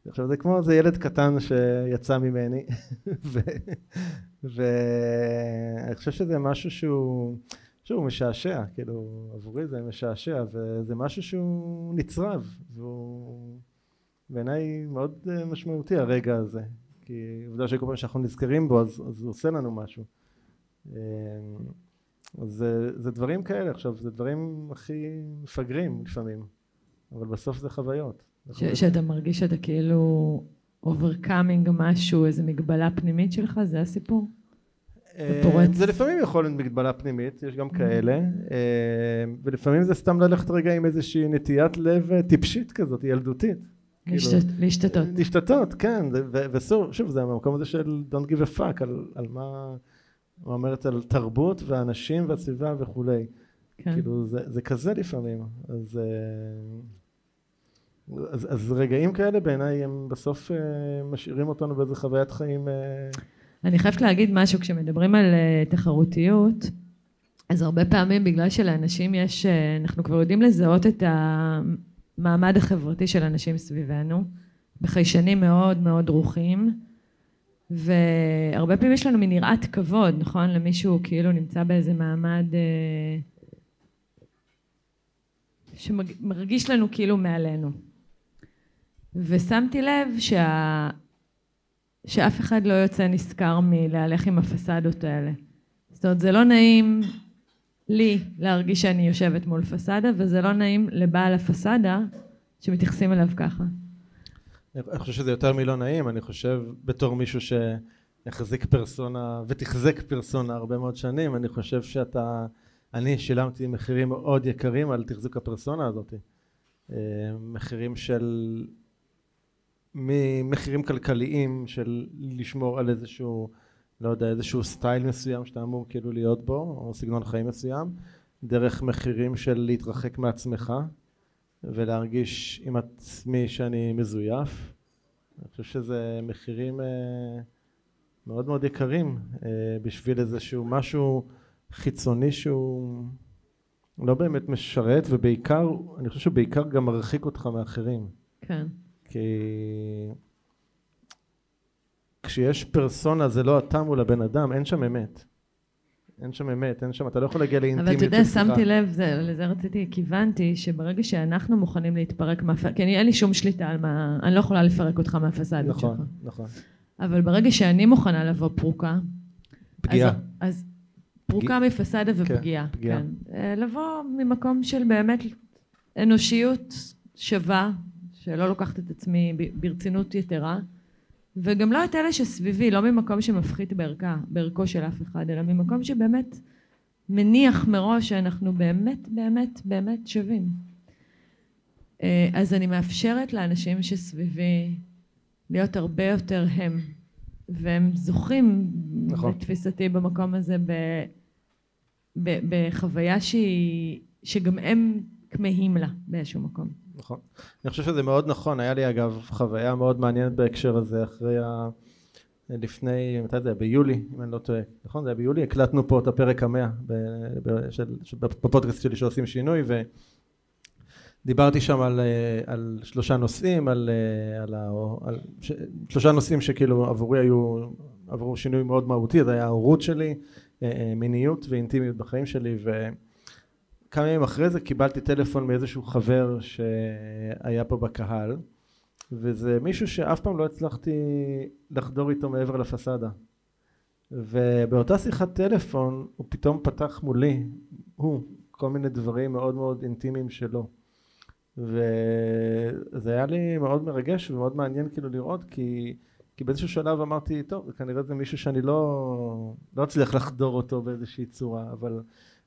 עכשיו זה כמו איזה ילד קטן שיצא ממני. [laughs] ואני חושב שזה משהו שהוא, שהוא משעשע, כאילו עבורי זה משעשע וזה משהו שהוא נצרב והוא בעיניי מאוד אה, משמעותי הרגע הזה. כי עובדה שכל פעם שאנחנו נזכרים בו אז, אז הוא עושה לנו משהו. אה, אז זה, זה דברים כאלה. עכשיו זה דברים הכי מפגרים לפעמים אבל בסוף זה חוויות ש- שאתה מרגיש שאתה כאילו overcoming משהו, איזה מגבלה פנימית שלך, זה הסיפור? אה, זה לפעמים יכול להיות מגבלה פנימית, יש גם כאלה, אה, ולפעמים זה סתם ללכת רגע עם איזושהי נטיית לב אה, טיפשית כזאת, ילדותית. כאילו, להשתטות. להשתטות, כן, ושוב, זה המקום הזה של Don't give a fuck, על מה אומרת על תרבות ואנשים והסביבה וכולי. כן. כאילו, זה כזה לפעמים, אז... אז, אז רגעים כאלה בעיניי הם בסוף uh, משאירים אותנו באיזה חוויית חיים. Uh... אני חייבת להגיד משהו, כשמדברים על uh, תחרותיות, אז הרבה פעמים בגלל שלאנשים יש, אנחנו כבר יודעים לזהות את המעמד החברתי של אנשים סביבנו, בחיישנים מאוד מאוד דרוכים, והרבה פעמים יש לנו מין יראת כבוד, נכון? למישהו כאילו נמצא באיזה מעמד אה, שמרגיש לנו כאילו מעלינו. ושמתי לב שה... שאף אחד לא יוצא נשכר מלהלך עם הפסדות האלה. זאת אומרת, זה לא נעים לי להרגיש שאני יושבת מול פסדה, וזה לא נעים לבעל הפסדה שמתייחסים אליו ככה. אני חושב שזה יותר מלא נעים, אני חושב בתור מישהו שהחזיק פרסונה ותחזק פרסונה הרבה מאוד שנים, אני חושב שאתה, אני שילמתי מחירים מאוד יקרים על תחזוק הפרסונה הזאת. אה, מחירים של, ממחירים כלכליים של לשמור על איזשהו, לא יודע, איזשהו סטייל מסוים שאתה אמור כאילו להיות בו, או סגנון חיים מסוים, דרך מחירים של להתרחק מעצמך. ולהרגיש עם עצמי שאני מזויף. אני חושב שזה מחירים אה, מאוד מאוד יקרים אה, בשביל איזשהו משהו חיצוני שהוא לא באמת משרת ובעיקר, אני חושב שבעיקר גם מרחיק אותך מאחרים. כן. כי כשיש פרסונה זה לא אתה מול הבן אדם, אין שם אמת. אין שם אמת, אין שם, אתה לא יכול להגיע לאינטימיות. אבל אתה יודע, שמתי לב, זה, לזה רציתי, כיוונתי, שברגע שאנחנו מוכנים להתפרק מהפסד, כי אני, אין לי שום שליטה על מה, אני לא יכולה לפרק אותך מהפסדות נכון, שלך. נכון, נכון. אבל ברגע שאני מוכנה לבוא פרוקה, פגיעה. אז, אז פרוקה מפסדה ופגיעה. כן, פגיעה. כן. אה, לבוא ממקום של באמת אנושיות שווה, שלא לוקחת את עצמי ברצינות יתרה. וגם לא את אלה שסביבי, לא ממקום שמפחית בערכה, בערכו של אף אחד, אלא ממקום שבאמת מניח מראש שאנחנו באמת באמת באמת שווים. אה, אז אני מאפשרת לאנשים שסביבי להיות הרבה יותר הם, והם זוכים, נכון. לתפיסתי, במקום הזה ב, ב, בחוויה שהיא, שגם הם כמהים לה באיזשהו מקום. נכון. אני חושב שזה מאוד נכון, היה לי אגב חוויה מאוד מעניינת בהקשר הזה אחרי ה... לפני, מתי זה היה? ביולי, אם אני לא טועה, נכון? זה היה ביולי, הקלטנו פה את הפרק המאה ב- ב- של- בפודקאסט שלי שעושים שינוי ודיברתי שם על, אה, על שלושה נושאים, על, אה, על, ה- על ש, שלושה נושאים שכאילו עבורי היו, עברו שינוי מאוד מהותי, זה היה ההורות שלי, אה, מיניות ואינטימיות בחיים שלי ו... כמה ימים אחרי זה קיבלתי טלפון מאיזשהו חבר שהיה פה בקהל וזה מישהו שאף פעם לא הצלחתי לחדור איתו מעבר לפסאדה. ובאותה שיחת טלפון הוא פתאום פתח מולי הוא כל מיני דברים מאוד מאוד אינטימיים שלו. וזה היה לי מאוד מרגש ומאוד מעניין כאילו לראות כי, כי באיזשהו שלב אמרתי טוב כנראה זה מישהו שאני לא לא אצליח לחדור אותו באיזושהי צורה אבל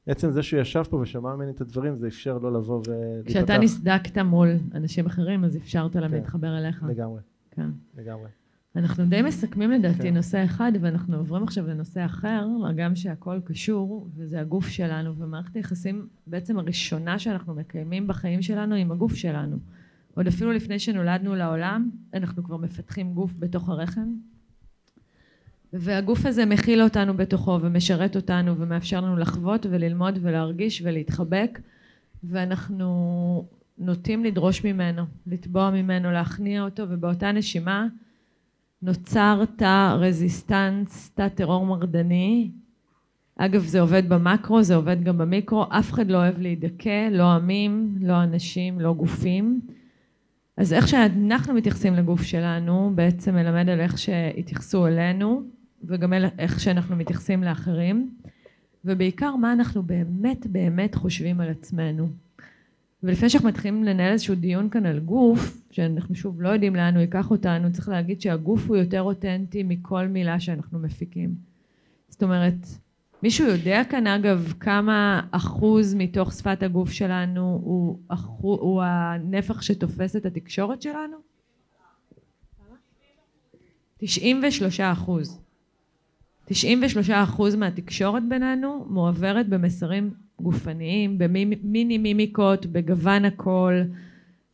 עצם זה שהוא ישב פה ושמע ממני את הדברים זה אפשר לו לבוא ולהיפתח. כשאתה נסדקת מול אנשים אחרים, אז אפשרת להם כן. להתחבר אליך. לגמרי, כן. לגמרי. אנחנו די מסכמים לדעתי כן. נושא אחד, ואנחנו עוברים עכשיו לנושא אחר, הגם שהכל קשור, וזה הגוף שלנו, ומערכת היחסים בעצם הראשונה שאנחנו מקיימים בחיים שלנו עם הגוף שלנו. עוד אפילו לפני שנולדנו לעולם, אנחנו כבר מפתחים גוף בתוך הרחם, והגוף הזה מכיל אותנו בתוכו ומשרת אותנו ומאפשר לנו לחוות וללמוד ולהרגיש ולהתחבק ואנחנו נוטים לדרוש ממנו, לתבוע ממנו, להכניע אותו ובאותה נשימה נוצר תא רזיסטנס, תא טרור מרדני. אגב זה עובד במקרו, זה עובד גם במיקרו, אף אחד לא אוהב להידכא, לא עמים, לא אנשים, לא גופים. אז איך שאנחנו מתייחסים לגוף שלנו בעצם מלמד על איך שהתייחסו אלינו וגם איך שאנחנו מתייחסים לאחרים ובעיקר מה אנחנו באמת באמת חושבים על עצמנו. ולפני שאנחנו מתחילים לנהל איזשהו דיון כאן על גוף, שאנחנו שוב לא יודעים לאן הוא ייקח אותנו, צריך להגיד שהגוף הוא יותר אותנטי מכל מילה שאנחנו מפיקים. זאת אומרת, מישהו יודע כאן אגב כמה אחוז מתוך שפת הגוף שלנו הוא, אחו, הוא הנפח שתופס את התקשורת שלנו? 93 אחוז. 93 אחוז מהתקשורת בינינו מועברת במסרים גופניים, במיני מימיקות, בגוון הקול,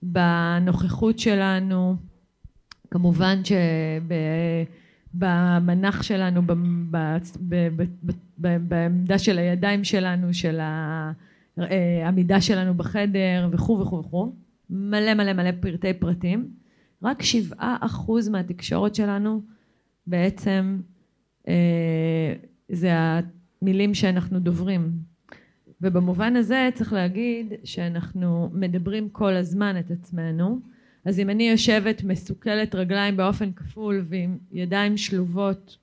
בנוכחות שלנו, כמובן שבמנח שלנו, בעמדה של הידיים שלנו, של העמידה שלנו בחדר וכו' וכו' וכו', מלא מלא מלא פרטי פרטים, רק שבעה אחוז מהתקשורת שלנו בעצם אה, זה המילים שאנחנו דוברים. ובמובן הזה צריך להגיד שאנחנו מדברים כל הזמן את עצמנו. אז אם אני יושבת מסוכלת רגליים באופן כפול ועם ידיים שלובות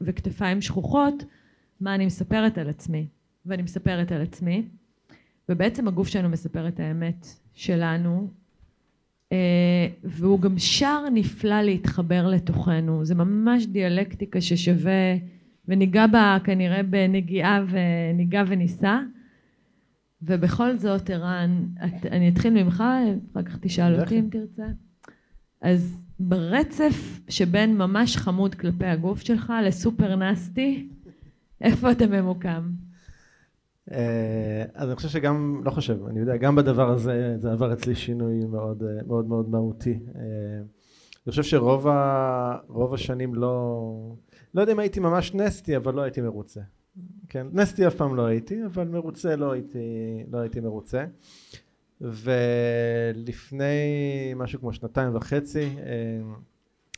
וכתפיים שכוחות, מה אני מספרת על עצמי? ואני מספרת על עצמי, ובעצם הגוף שלנו מספר את האמת שלנו, אה, והוא גם שער נפלא להתחבר לתוכנו. זה ממש דיאלקטיקה ששווה, וניגע בה כנראה בנגיעה וניגע וניסע. ובכל זאת, ערן, אני אתחיל ממך, אחר כך תשאל אותי אם תרצה. אז ברצף שבין ממש חמוד כלפי הגוף שלך לסופר נסטי, איפה אתה ממוקם? אה, אז אני חושב שגם, לא חושב, אני יודע, גם בדבר הזה זה עבר אצלי שינוי מאוד אה, מאוד, מאוד מהותי. אה, אני חושב שרוב ה, השנים לא, לא יודע אם הייתי ממש נסטי, אבל לא הייתי מרוצה. כן, נסטי אף פעם לא הייתי, אבל מרוצה לא הייתי, לא הייתי מרוצה. ולפני משהו כמו שנתיים וחצי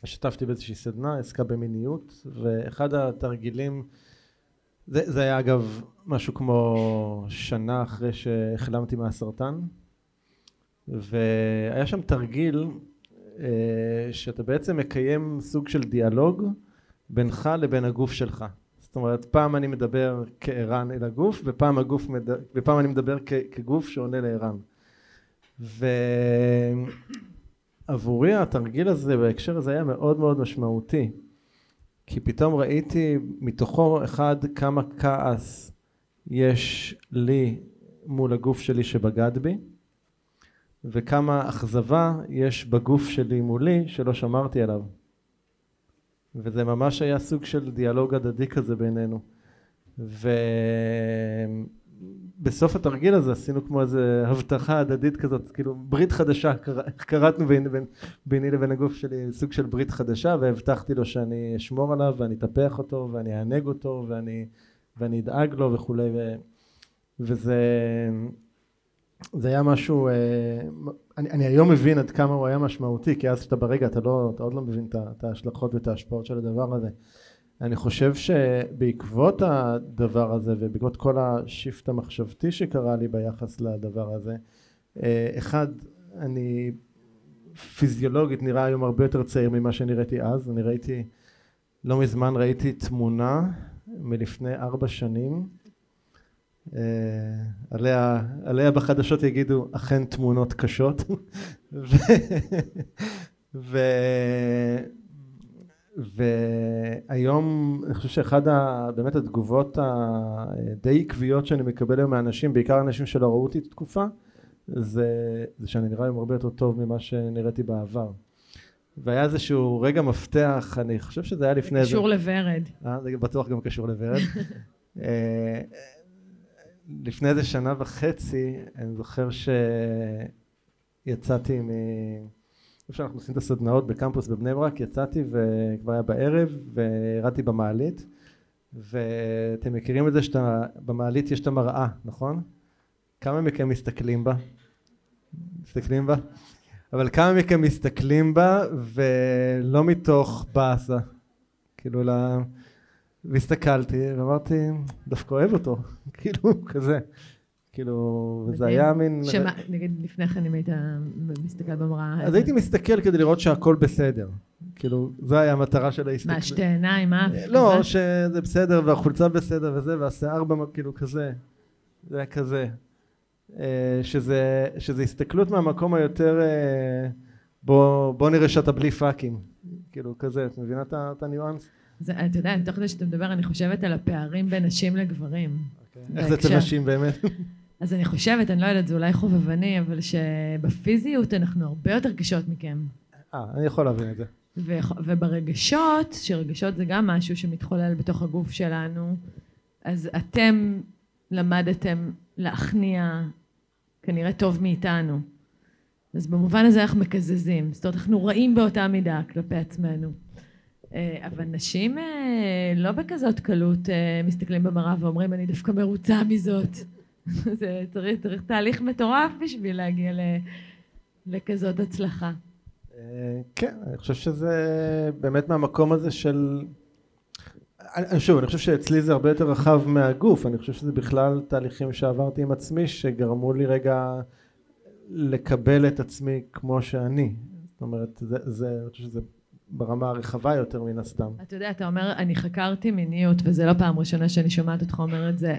השתתפתי באיזושהי סדנה, עסקה במיניות, ואחד התרגילים זה, זה היה אגב משהו כמו שנה אחרי שהחלמתי מהסרטן והיה שם תרגיל אה, שאתה בעצם מקיים סוג של דיאלוג בינך לבין הגוף שלך. זאת אומרת פעם אני מדבר כערן אל הגוף ופעם, הגוף מד... ופעם אני מדבר כ... כגוף שעונה לערן. ועבורי התרגיל הזה בהקשר הזה היה מאוד מאוד משמעותי כי פתאום ראיתי מתוכו אחד כמה כעס יש לי מול הגוף שלי שבגד בי וכמה אכזבה יש בגוף שלי מולי שלא שמרתי עליו. וזה ממש היה סוג של דיאלוג הדדי כזה בינינו. ו... בסוף התרגיל הזה עשינו כמו איזה הבטחה הדדית כזאת, כאילו ברית חדשה, קראתנו בין, בין, ביני לבין הגוף שלי סוג של ברית חדשה והבטחתי לו שאני אשמור עליו ואני אטפח אותו ואני אענג אותו ואני, ואני אדאג לו וכולי ו, וזה זה היה משהו, אה, אני, אני היום מבין עד כמה הוא היה משמעותי כי אז כשאתה ברגע אתה, לא, אתה עוד לא מבין את ההשלכות ואת ההשפעות של הדבר הזה אני חושב שבעקבות הדבר הזה ובעקבות כל השיפט המחשבתי שקרה לי ביחס לדבר הזה אה, אחד אני פיזיולוגית נראה היום הרבה יותר צעיר ממה שנראיתי אז. אני ראיתי לא מזמן ראיתי תמונה מלפני ארבע שנים אה, עליה, עליה בחדשות יגידו אכן תמונות קשות. [laughs] ו, והיום אני חושב שאחד ה, באמת התגובות הדי עקביות שאני מקבל היום מאנשים בעיקר אנשים שלא ראו אותי תקופה זה, זה שאני נראה היום הרבה יותר טוב ממה שנראיתי בעבר. והיה איזשהו רגע מפתח אני חושב שזה היה לפני איזה... קשור לוורד. אה, זה בטוח גם קשור לוורד. [laughs] אה, לפני איזה שנה וחצי אני זוכר שיצאתי מ... איפה שאנחנו עושים את הסדנאות בקמפוס בבני ברק יצאתי וכבר היה בערב וירדתי במעלית ואתם מכירים את זה שאתה במעלית יש את המראה נכון? כמה מכם מסתכלים בה? מסתכלים בה? אבל כמה מכם מסתכלים בה ולא מתוך באסה כאילו ל... והסתכלתי ואמרתי דווקא אוהב אותו [laughs] כאילו כזה כאילו, זה היה מין... שמה, נגיד לפני כן אם היית מסתכל במראה... אז הייתי מסתכל כדי לראות שהכל בסדר. כאילו, זו הייתה המטרה של ההסתכלות. מה, שתי עיניים, אף? לא, שזה בסדר, והחולצה בסדר וזה, והשיער כאילו כזה. זה היה כזה. אה, שזה, שזה הסתכלות מהמקום היותר... אה, בוא, בוא נראה שאתה בלי פאקים. כאילו, כזה, את מבינה את הניואנס? זה, אתה יודע, תוך כדי שאתה מדבר, אני חושבת על הפערים בין נשים לגברים. אוקיי. איך זה אצל נשים באמת? אז אני חושבת, אני לא יודעת, זה אולי חובבני, אבל שבפיזיות אנחנו הרבה יותר קשות מכם. אה, אני יכול להבין את זה. ו- וברגשות, שרגשות זה גם משהו שמתחולל בתוך הגוף שלנו, אז אתם למדתם להכניע כנראה טוב מאיתנו. אז במובן הזה אנחנו מקזזים. זאת אומרת, אנחנו רעים באותה מידה כלפי עצמנו. אה, אבל נשים אה, לא בכזאת קלות אה, מסתכלים במראה ואומרים, אני דווקא מרוצה מזאת. [laughs] זה צריך, צריך תהליך מטורף בשביל להגיע ל, לכזאת הצלחה. אה, כן, אני חושב שזה באמת מהמקום הזה של... אני, שוב, אני חושב שאצלי זה הרבה יותר רחב מהגוף, אני חושב שזה בכלל תהליכים שעברתי עם עצמי שגרמו לי רגע לקבל את עצמי כמו שאני. זאת אומרת, זה, זה, אני חושב שזה ברמה הרחבה יותר מן הסתם. אתה יודע, אתה אומר, אני חקרתי מיניות, וזה לא פעם ראשונה שאני שומעת אותך אומר את זה.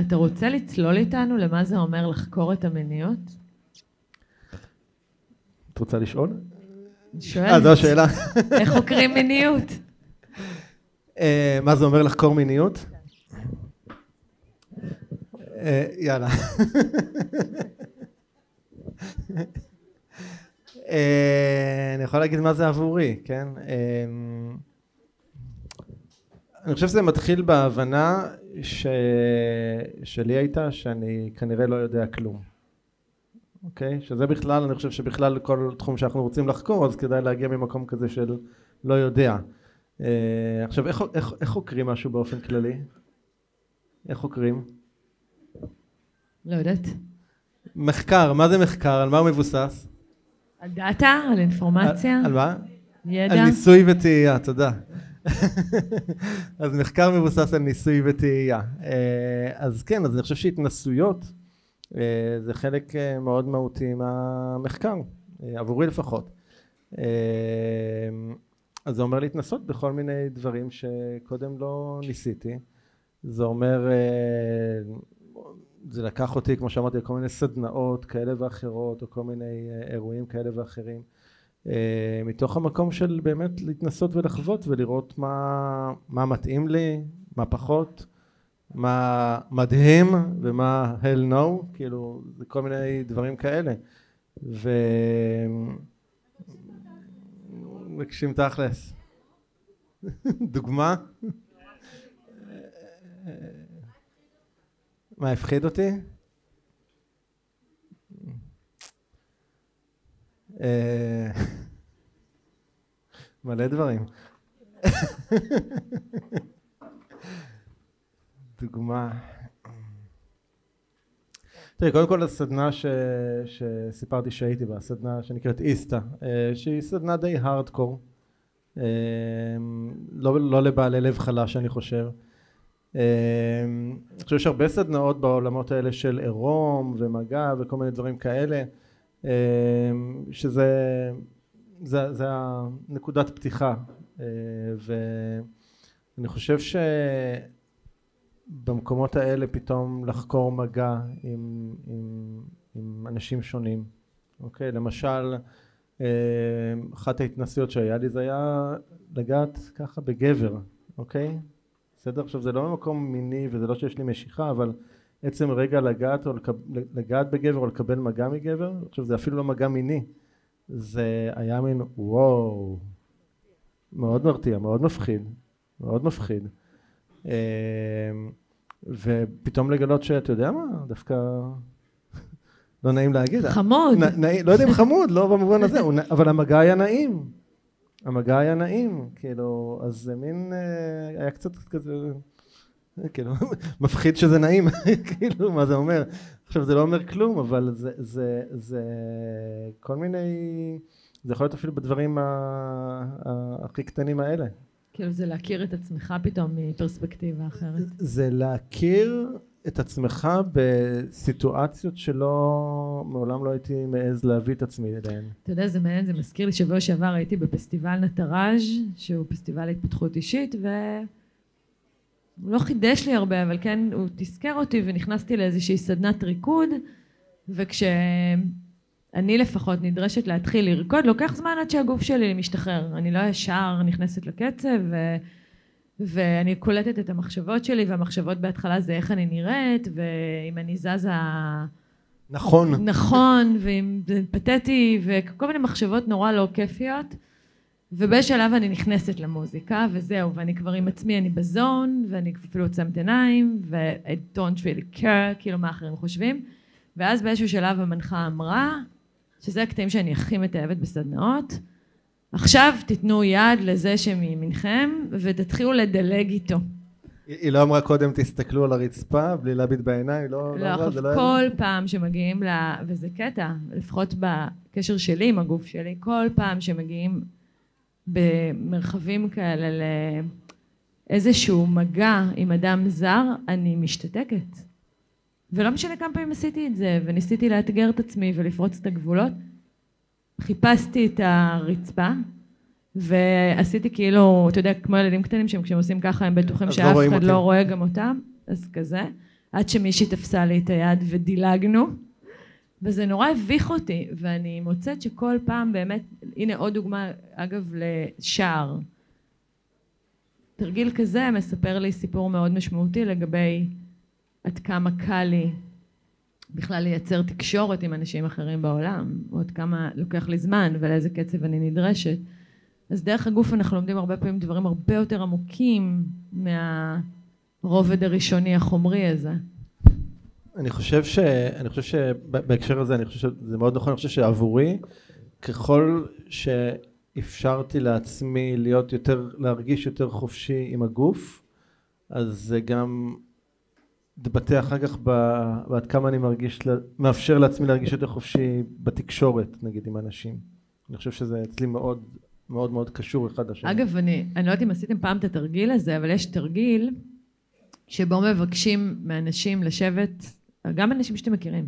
אתה רוצה לצלול איתנו למה זה אומר לחקור את המיניות? את רוצה לשאול? שואלת. אה, זו השאלה. איך חוקרים מיניות? אה, מה זה אומר לחקור מיניות? אה, יאללה. אה, אני יכול להגיד מה זה עבורי, כן? אני חושב שזה מתחיל בהבנה ש... שלי הייתה שאני כנראה לא יודע כלום. אוקיי? שזה בכלל, אני חושב שבכלל כל תחום שאנחנו רוצים לחקור אז כדאי להגיע ממקום כזה של לא יודע. אה, עכשיו איך, איך, איך חוקרים משהו באופן כללי? איך חוקרים? לא יודעת. מחקר, מה זה מחקר? על מה הוא מבוסס? על דאטה? על אינפורמציה? על, על מה? ידע? על ניסוי וטעייה, תודה. [laughs] אז מחקר מבוסס על ניסוי וטעייה. אה, אז כן, אז אני חושב שהתנסויות אה, זה חלק מאוד מהותי מהמחקר, עבורי לפחות. אז זה אומר להתנסות בכל מיני דברים שקודם לא ניסיתי. זה אומר, אה, זה לקח אותי, כמו שאמרתי, לכל מיני סדנאות כאלה ואחרות, או כל מיני אה, אירועים כאלה ואחרים. אה, מתוך המקום של באמת להתנסות ולחוות ולראות מה, מה מתאים לי, מה פחות, מה מדהים ומה hell no, כאילו, זה כל מיני דברים כאלה. ו... מבקשים תכלס. [laughs] דוגמה? מה, הפחיד אותי? [laughs] מלא דברים. [laughs] דוגמה. תראי, קודם כל הסדנה ש... שסיפרתי שהייתי בה, סדנה שנקראת איסתא, אה, שהיא סדנה די הארדקור, אה, לא, לא לבעלי לב חלש אני חושב. אה, אני חושב שיש הרבה סדנאות בעולמות האלה של עירום ומגע וכל מיני דברים כאלה, שזה זה, זה הנקודת פתיחה, ואני חושב ש... במקומות האלה פתאום לחקור מגע עם, עם, עם אנשים שונים, אוקיי? למשל, אה, אחת ההתנסויות שהיה לי זה היה לגעת ככה בגבר, אוקיי? בסדר? עכשיו זה לא ממקום מיני וזה לא שיש לי משיכה, אבל עצם רגע לגעת, או לקב, לגעת בגבר או לקבל מגע מגבר, עכשיו זה אפילו לא מגע מיני, זה היה מין וואו, מאוד מרתיע, מאוד מפחיד, מאוד מפחיד. אה, ופתאום לגלות שאתה יודע מה, דווקא לא נעים להגיד. חמוד. נ, נע, לא יודע אם חמוד, לא במובן הזה, אבל המגע היה נעים. המגע היה נעים, כאילו, אז זה מין, אה, היה קצת כזה, כאילו, [laughs] מפחיד שזה נעים, [laughs] כאילו, מה זה אומר? עכשיו, זה לא אומר כלום, אבל זה, זה, זה כל מיני, זה יכול להיות אפילו בדברים הכי קטנים האלה. כאילו זה להכיר את עצמך פתאום מפרספקטיבה אחרת. זה להכיר את עצמך בסיטואציות שלא, מעולם לא הייתי מעז להביא את עצמי אליהן. אתה יודע, זה מעניין, זה מזכיר לי, שבוע שעבר הייתי בפסטיבל נטראז', שהוא פסטיבל להתפתחות אישית, ו... הוא לא חידש לי הרבה, אבל כן, הוא תזכר אותי ונכנסתי לאיזושהי סדנת ריקוד, וכש... אני לפחות נדרשת להתחיל לרקוד, לוקח זמן עד שהגוף שלי משתחרר. אני לא ישר נכנסת לקצב, ו... ואני קולטת את המחשבות שלי, והמחשבות בהתחלה זה איך אני נראית, ואם אני זזה... נכון. נכון, ואם זה פתטי, וכל מיני מחשבות נורא לא כיפיות. ובשלב אני נכנסת למוזיקה, וזהו, ואני כבר עם עצמי, אני בזון, ואני אפילו עוצמת עיניים, ו- I don't really care, כאילו מה אחרים חושבים. ואז באיזשהו שלב המנחה אמרה, שזה הקטעים שאני הכי מתאהבת בסדנאות. עכשיו תיתנו יד לזה שמימינכם ותתחילו לדלג איתו. היא לא אמרה קודם תסתכלו על הרצפה בלי להביט בעיניים, לא, לא, אמרה, זה לא היה... כל פעם שמגיעים ל... וזה קטע, לפחות בקשר שלי עם הגוף שלי, כל פעם שמגיעים במרחבים כאלה לאיזשהו מגע עם אדם זר, אני משתתקת. ולא משנה כמה פעמים עשיתי את זה, וניסיתי לאתגר את עצמי ולפרוץ את הגבולות. חיפשתי את הרצפה, ועשיתי כאילו, אתה יודע, כמו ילדים קטנים שהם כשהם עושים ככה הם בטוחים לא שאף רואים אחד אותי. לא רואה גם אותם, אז כזה, עד שמישהי תפסה לי את היד ודילגנו, וזה נורא הביך אותי, ואני מוצאת שכל פעם באמת, הנה עוד דוגמה, אגב, לשער. תרגיל כזה מספר לי סיפור מאוד משמעותי לגבי עד כמה קל לי בכלל לייצר תקשורת עם אנשים אחרים בעולם, או עד כמה לוקח לי זמן ולאיזה קצב אני נדרשת. אז דרך הגוף אנחנו לומדים הרבה פעמים דברים הרבה יותר עמוקים מהרובד הראשוני החומרי הזה. אני חושב ש... אני חושב שבהקשר הזה, אני חושב שזה מאוד נכון, אני חושב שעבורי, ככל שאפשרתי לעצמי להיות יותר, להרגיש יותר חופשי עם הגוף, אז זה גם התבטא אחר כך ב- בעד כמה אני מרגיש, מאפשר לעצמי להרגיש יותר חופשי בתקשורת, נגיד, עם אנשים. אני חושב שזה אצלי מאוד מאוד מאוד קשור אחד לשני. אגב, אני, אני לא יודעת אם עשיתם פעם את התרגיל הזה, אבל יש תרגיל שבו מבקשים מאנשים לשבת, גם אנשים שאתם מכירים,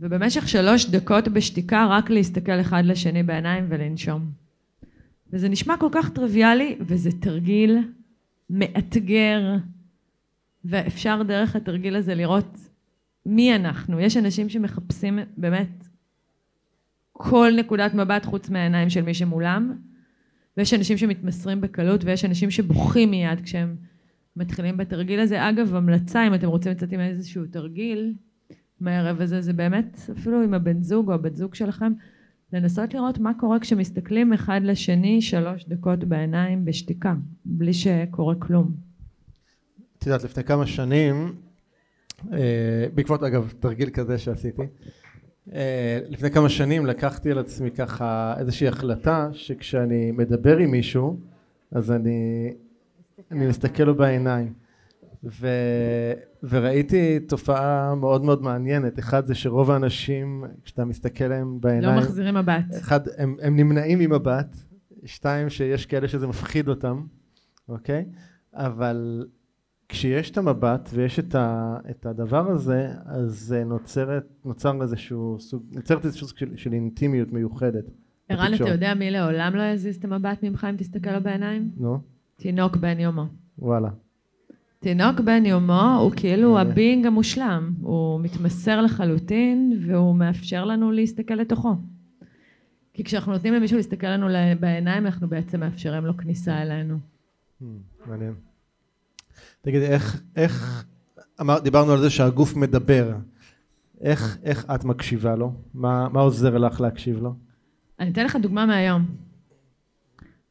ובמשך שלוש דקות בשתיקה רק להסתכל אחד לשני בעיניים ולנשום. וזה נשמע כל כך טריוויאלי, וזה תרגיל מאתגר, ואפשר דרך התרגיל הזה לראות מי אנחנו. יש אנשים שמחפשים באמת כל נקודת מבט חוץ מהעיניים של מי שמולם, ויש אנשים שמתמסרים בקלות, ויש אנשים שבוכים מיד כשהם מתחילים בתרגיל הזה. אגב, המלצה, אם אתם רוצים לצאת עם איזשהו תרגיל מהערב הזה, זה באמת, אפילו עם הבן זוג או הבת זוג שלכם, לנסות לראות מה קורה כשמסתכלים אחד לשני שלוש דקות בעיניים בשתיקה, בלי שקורה כלום. את יודעת, לפני כמה שנים, אה, בעקבות אגב תרגיל כזה שעשיתי, אה, לפני כמה שנים לקחתי על עצמי ככה איזושהי החלטה שכשאני מדבר עם מישהו, אז אני, אני מסתכל לו בעיניים. ו, וראיתי תופעה מאוד מאוד מעניינת. אחד זה שרוב האנשים, כשאתה מסתכל להם בעיניים, לא מחזירים מבט. אחד, הם, הם נמנעים ממבט, שתיים, שיש כאלה שזה מפחיד אותם, אוקיי? אבל כשיש את המבט ויש את, ה, את הדבר הזה, אז נוצרת, נוצר איזשהו סוג, נוצרת איזשהו סוג של, של אינטימיות מיוחדת. ערן, אתה. יודע מי לעולם לא יזיז את המבט ממך אם תסתכל לו בעיניים? נו, תינוק בן יומו. וואלה. תינוק בן יומו הוא כאילו. הבינג המושלם, הוא מתמסר לחלוטין והוא מאפשר לנו להסתכל לתוכו. כי כשאנחנו נותנים למישהו להסתכל לנו בעיניים, אנחנו בעצם מאפשרים לו כניסה אלינו. Hmm, מעניין. תגידי, איך, איך, אמר, דיברנו על זה שהגוף מדבר. איך, איך את מקשיבה לו? מה, מה עוזר לך להקשיב לו? אני אתן לך דוגמה מהיום.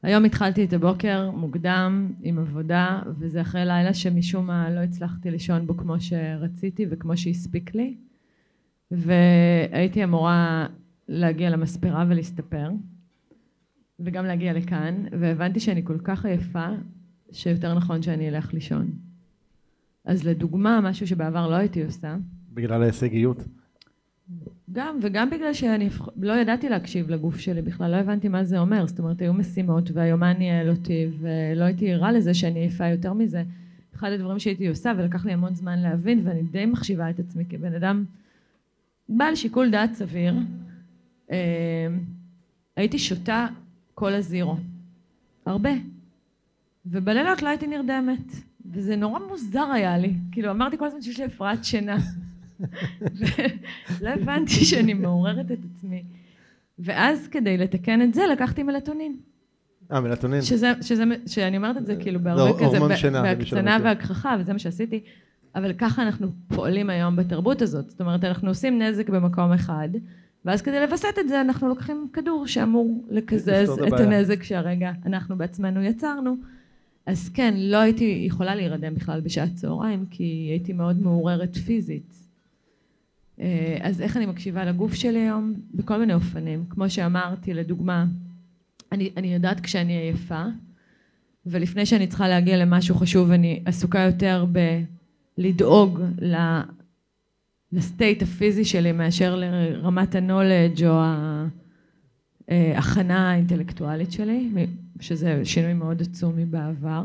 היום התחלתי את הבוקר מוקדם עם עבודה, וזה אחרי לילה שמשום מה לא הצלחתי לישון בו כמו שרציתי וכמו שהספיק לי, והייתי אמורה להגיע למספרה ולהסתפר, וגם להגיע לכאן, והבנתי שאני כל כך עייפה, שיותר נכון שאני אלך לישון. אז לדוגמה, משהו שבעבר לא הייתי עושה, בגלל ההישגיות. גם, וגם בגלל שאני לא ידעתי להקשיב לגוף שלי בכלל, לא הבנתי מה זה אומר, זאת אומרת היו משימות והיומן ניהל אותי ולא הייתי ערה לזה שאני עייפה יותר מזה. אחד הדברים שהייתי עושה ולקח לי המון זמן להבין ואני די מחשיבה את עצמי כבן אדם בעל שיקול דעת סביר, אה, הייתי שותה כל הזירו, הרבה, ובלילות לא הייתי נרדמת, וזה נורא מוזר היה לי, כאילו אמרתי כל הזמן שיש לי הפרעת שינה. ולא הבנתי שאני מעוררת את עצמי. ואז כדי לתקן את זה לקחתי מלטונין. אה, מלטונין. שזה, שזה, שאני אומרת את זה כאילו זה בהרבה כזה, הורמון ב- שינה, למי שלא בהקצנה. והגחכה, וזה מה שעשיתי. אבל ככה אנחנו פועלים היום בתרבות הזאת. זאת אומרת, אנחנו עושים נזק במקום אחד, ואז כדי לווסת את זה אנחנו לוקחים כדור שאמור לקזז את הבעיה. הנזק שהרגע אנחנו בעצמנו יצרנו. אז כן, לא הייתי יכולה להירדם בכלל בשעת צהריים, כי הייתי מאוד מעוררת פיזית. אה, אז איך אני מקשיבה לגוף שלי היום? בכל מיני אופנים. כמו שאמרתי, לדוגמה, אני, אני יודעת כשאני עייפה, ולפני שאני צריכה להגיע למשהו חשוב אני עסוקה יותר בלדאוג לסטייט הפיזי שלי מאשר לרמת הנולדג' או ההכנה האינטלקטואלית שלי, שזה שינוי מאוד עצום מבעבר.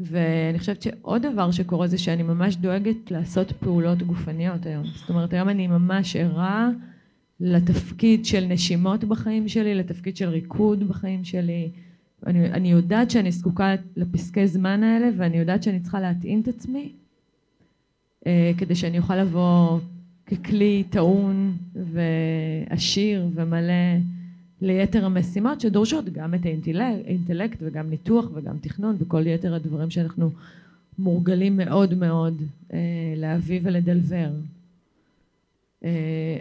ואני חושבת שעוד דבר שקורה זה שאני ממש דואגת לעשות פעולות גופניות היום. זאת אומרת, היום אני ממש ערה לתפקיד של נשימות בחיים שלי, לתפקיד של ריקוד בחיים שלי. אני, אני יודעת שאני זקוקה לפסקי זמן האלה ואני יודעת שאני צריכה להטעין את עצמי אה, כדי שאני אוכל לבוא ככלי טעון ועשיר ומלא ליתר המשימות שדורשות גם את האינטלקט וגם ניתוח וגם תכנון וכל יתר הדברים שאנחנו מורגלים מאוד מאוד אה, להביא ולדלבר. אה,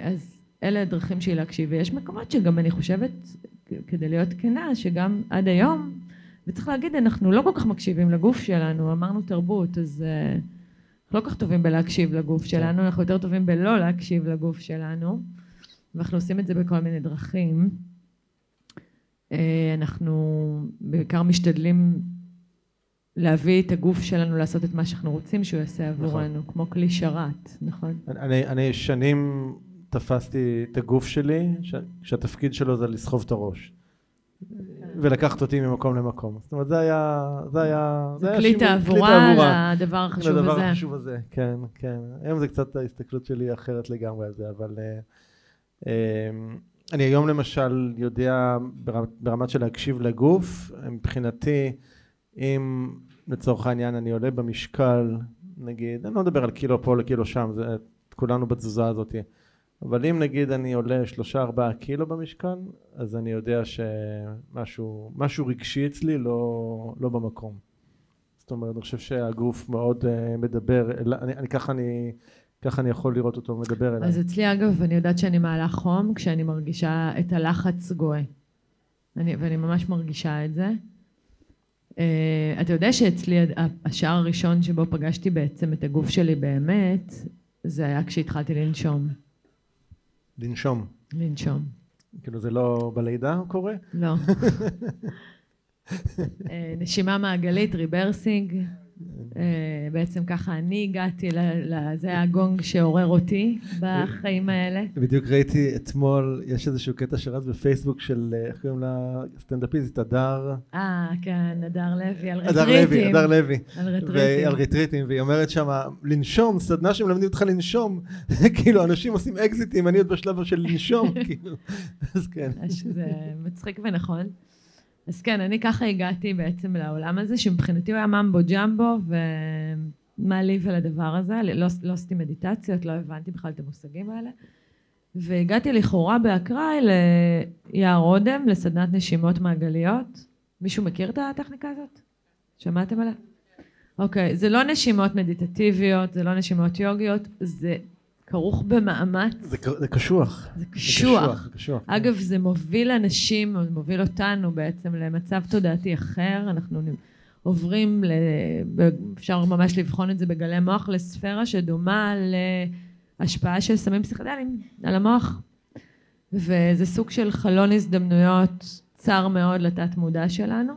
אז אלה הדרכים שלי להקשיב ויש מקומות שגם אני חושבת כדי להיות כנה שגם עד היום וצריך להגיד אנחנו לא כל כך מקשיבים לגוף שלנו אמרנו תרבות אז uh, אנחנו לא כל כך טובים בלהקשיב לגוף שלנו אנחנו יותר טובים בלא להקשיב לגוף שלנו ואנחנו עושים את זה בכל מיני דרכים אה, אנחנו בעיקר משתדלים להביא את הגוף שלנו לעשות את מה שאנחנו רוצים שהוא יעשה עבורנו, נכון. כמו כלי שרת, נכון? אני, אני שנים תפסתי את הגוף שלי, ש, שהתפקיד שלו זה לסחוב את הראש. ולקחת אותי ממקום למקום. זאת אומרת, זה היה... זה היה... זה, זה כלי תעבורה לדבר החשוב הזה. לדבר החשוב הזה, כן, כן. היום זה קצת ההסתכלות שלי אחרת לגמרי על זה, אבל... Uh, uh, אני היום למשל יודע ברמת של להקשיב לגוף, מבחינתי אם לצורך העניין אני עולה במשקל נגיד, אני לא מדבר על קילו פה לקילו שם, זה כולנו בתזוזה הזאתי, אבל אם נגיד אני עולה שלושה ארבעה קילו במשקל, אז אני יודע שמשהו משהו רגשי אצלי לא, לא במקום. זאת אומרת, אני חושב שהגוף מאוד uh, מדבר, אני, אני ככה אני ככה אני יכול לראות אותו מדבר אליי. אז אצלי אגב, אני יודעת שאני מעלה חום כשאני מרגישה את הלחץ גואה. אני, ואני ממש מרגישה את זה. Uh, אתה יודע שאצלי השער הראשון שבו פגשתי בעצם את הגוף שלי באמת, זה היה כשהתחלתי לנשום. לנשום. לנשום. כאילו זה לא בלידה קורה? לא. uh, [laughs] נשימה מעגלית, ריברסינג. אה, בעצם ככה אני הגעתי, זה הגונג שעורר אותי בחיים האלה. בדיוק ראיתי אתמול, יש איזשהו קטע שרץ בפייסבוק של, אה, איך קוראים לה, סטנדאפיסט, הדר. אה, כן, הדר לוי, על רטריטים. הדר לוי, הדר לוי. על רטריטים, והיא אומרת שם, לנשום, סדנה שמלמדים אותך לנשום, [laughs] כאילו אנשים עושים אקזיטים, אני עוד בשלב של לנשום, [laughs] כאילו, אז כן. זה מצחיק ונכון. אז כן, אני ככה הגעתי בעצם לעולם הזה, שמבחינתי הוא היה ממבו ג'מבו, ומה לי ולדבר הזה, לא, לא עשיתי מדיטציות, לא הבנתי בכלל את המושגים האלה. והגעתי לכאורה באקראי ליער אודם, לסדנת נשימות מעגליות. מישהו מכיר את הטכניקה הזאת? שמעתם עליה? אוקיי, זה לא נשימות מדיטטיביות, זה לא נשימות יוגיות, זה כרוך במאמץ. זה, זה קשוח. זה קשוח. זה קשוח. אגב, זה מוביל אנשים, מוביל אותנו בעצם למצב תודעתי אחר. אנחנו עוברים, ל... אפשר ממש לבחון את זה בגלי מוח, לספירה שדומה להשפעה של סמים פסיכדליים על המוח. וזה סוג של חלון הזדמנויות צר מאוד לתת מודע שלנו.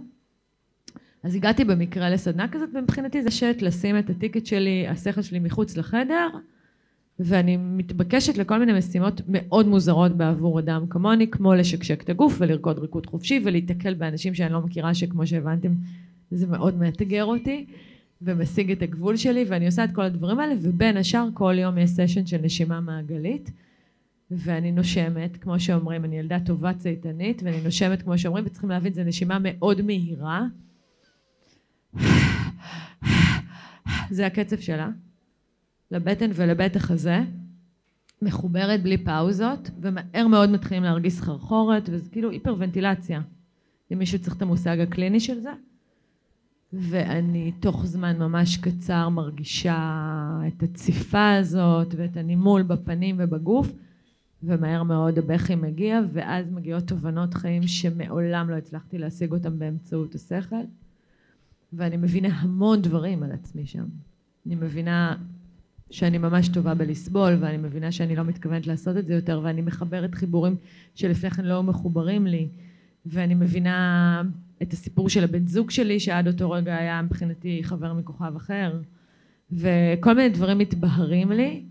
אז הגעתי במקרה לסדנה כזאת, ומבחינתי זה שט לשים את הטיקט שלי, השכל שלי מחוץ לחדר, ואני מתבקשת לכל מיני משימות מאוד מוזרות בעבור אדם כמוני, כמו לשקשק את הגוף ולרקוד ריקוד חופשי ולהיתקל באנשים שאני לא מכירה, שכמו שהבנתם זה מאוד מאתגר אותי ומשיג את הגבול שלי, ואני עושה את כל הדברים האלה, ובין השאר כל יום יש סשן של נשימה מעגלית, ואני נושמת, כמו שאומרים, אני ילדה טובה צייתנית, ואני נושמת כמו שאומרים, וצריכים להבין, זו נשימה מאוד מהירה. [sighs] זה הקצב שלה. לבטן ולבית החזה, מחוברת בלי פאוזות, ומהר מאוד מתחילים להרגיש סחרחורת, וזה כאילו היפרוונטילציה, אם מישהו צריך את המושג הקליני של זה. ואני תוך זמן ממש קצר מרגישה את הציפה הזאת ואת הנימול בפנים ובגוף, ומהר מאוד הבכי מגיע, ואז מגיעות תובנות חיים שמעולם לא הצלחתי להשיג אותם באמצעות השכל. ואני מבינה המון דברים על עצמי שם. אני מבינה שאני ממש טובה בלסבול ואני מבינה שאני לא מתכוונת לעשות את זה יותר ואני מחברת חיבורים שלפני כן לא מחוברים לי ואני מבינה את הסיפור של הבן זוג שלי שעד אותו רגע היה מבחינתי חבר מכוכב אחר וכל מיני דברים מתבהרים לי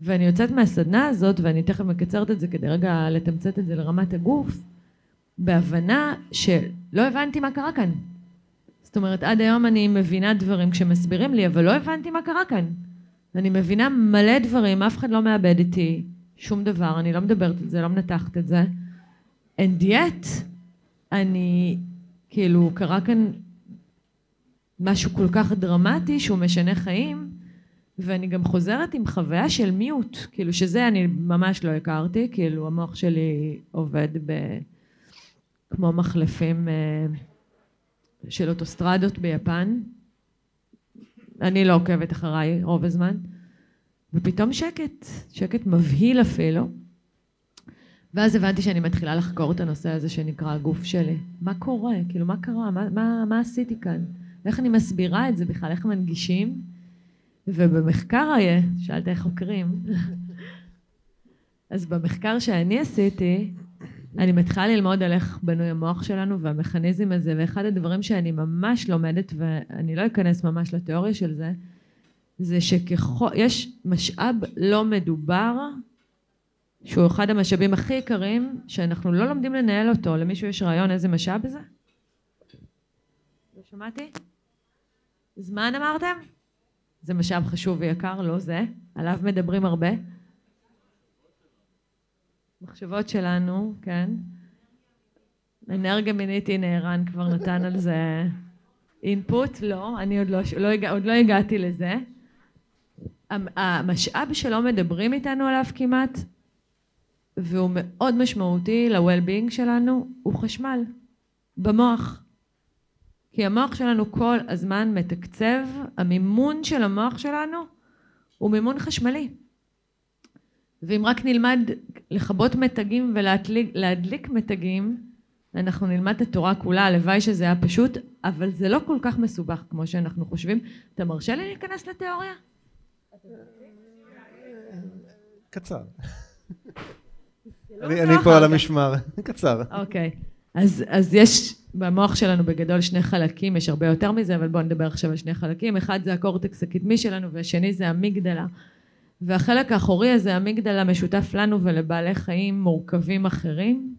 ואני יוצאת מהסדנה הזאת ואני תכף מקצרת את זה כדי רגע לתמצת את זה לרמת הגוף בהבנה שלא הבנתי מה קרה כאן. זאת אומרת עד היום אני מבינה דברים כשמסבירים לי אבל לא הבנתי מה קרה כאן אני מבינה מלא דברים אף אחד לא מאבד איתי שום דבר אני לא מדברת על זה לא מנתחת את זה. And yet אני כאילו קרה כאן משהו כל כך דרמטי שהוא משנה חיים ואני גם חוזרת עם חוויה של מיוט כאילו שזה אני ממש לא הכרתי כאילו המוח שלי עובד ב... כמו מחלפים אה, של אוטוסטרדות ביפן אני לא עוקבת אחריי רוב הזמן ופתאום שקט שקט מבהיל אפילו ואז הבנתי שאני מתחילה לחקור את הנושא הזה שנקרא הגוף שלי. מה קורה? כאילו, מה קרה? מה, מה, מה עשיתי כאן? איך אני מסבירה את זה בכלל? איך מנגישים? ובמחקר היה, שאלת איך חוקרים. [laughs] אז במחקר שאני עשיתי, אני מתחילה ללמוד על איך בנוי המוח שלנו והמכניזם הזה, ואחד הדברים שאני ממש לומדת, ואני לא אכנס ממש לתיאוריה של זה, זה שככל, יש משאב לא מדובר שהוא אחד המשאבים הכי יקרים שאנחנו לא לומדים לנהל אותו. למישהו יש רעיון איזה משאב זה? לא שמעתי? זמן אמרתם? זה משאב חשוב ויקר, לא זה. עליו מדברים הרבה. מחשבות שלנו, כן. אנרגיה מינית, הנה ערן כבר נתן על זה אינפוט, לא, אני עוד לא, לא, עוד לא הגעתי לזה. המשאב שלא מדברים איתנו עליו כמעט והוא מאוד משמעותי ל-well-being שלנו, הוא חשמל במוח. כי המוח שלנו כל הזמן מתקצב, המימון של המוח שלנו הוא מימון חשמלי. ואם רק נלמד לכבות מתגים ולהדליק מתגים, אנחנו נלמד את התורה כולה, הלוואי שזה היה פשוט, אבל זה לא כל כך מסובך כמו שאנחנו חושבים. אתה מרשה לי להיכנס לתיאוריה? קצר. לא אני פה על המשמר, [laughs] קצר. אוקיי. אז, אז יש במוח שלנו בגדול שני חלקים, יש הרבה יותר מזה, אבל בואו נדבר עכשיו על שני חלקים. אחד זה הקורטקס הקדמי שלנו, והשני זה אמיגדלה. והחלק האחורי הזה, אמיגדלה, משותף לנו ולבעלי חיים מורכבים אחרים,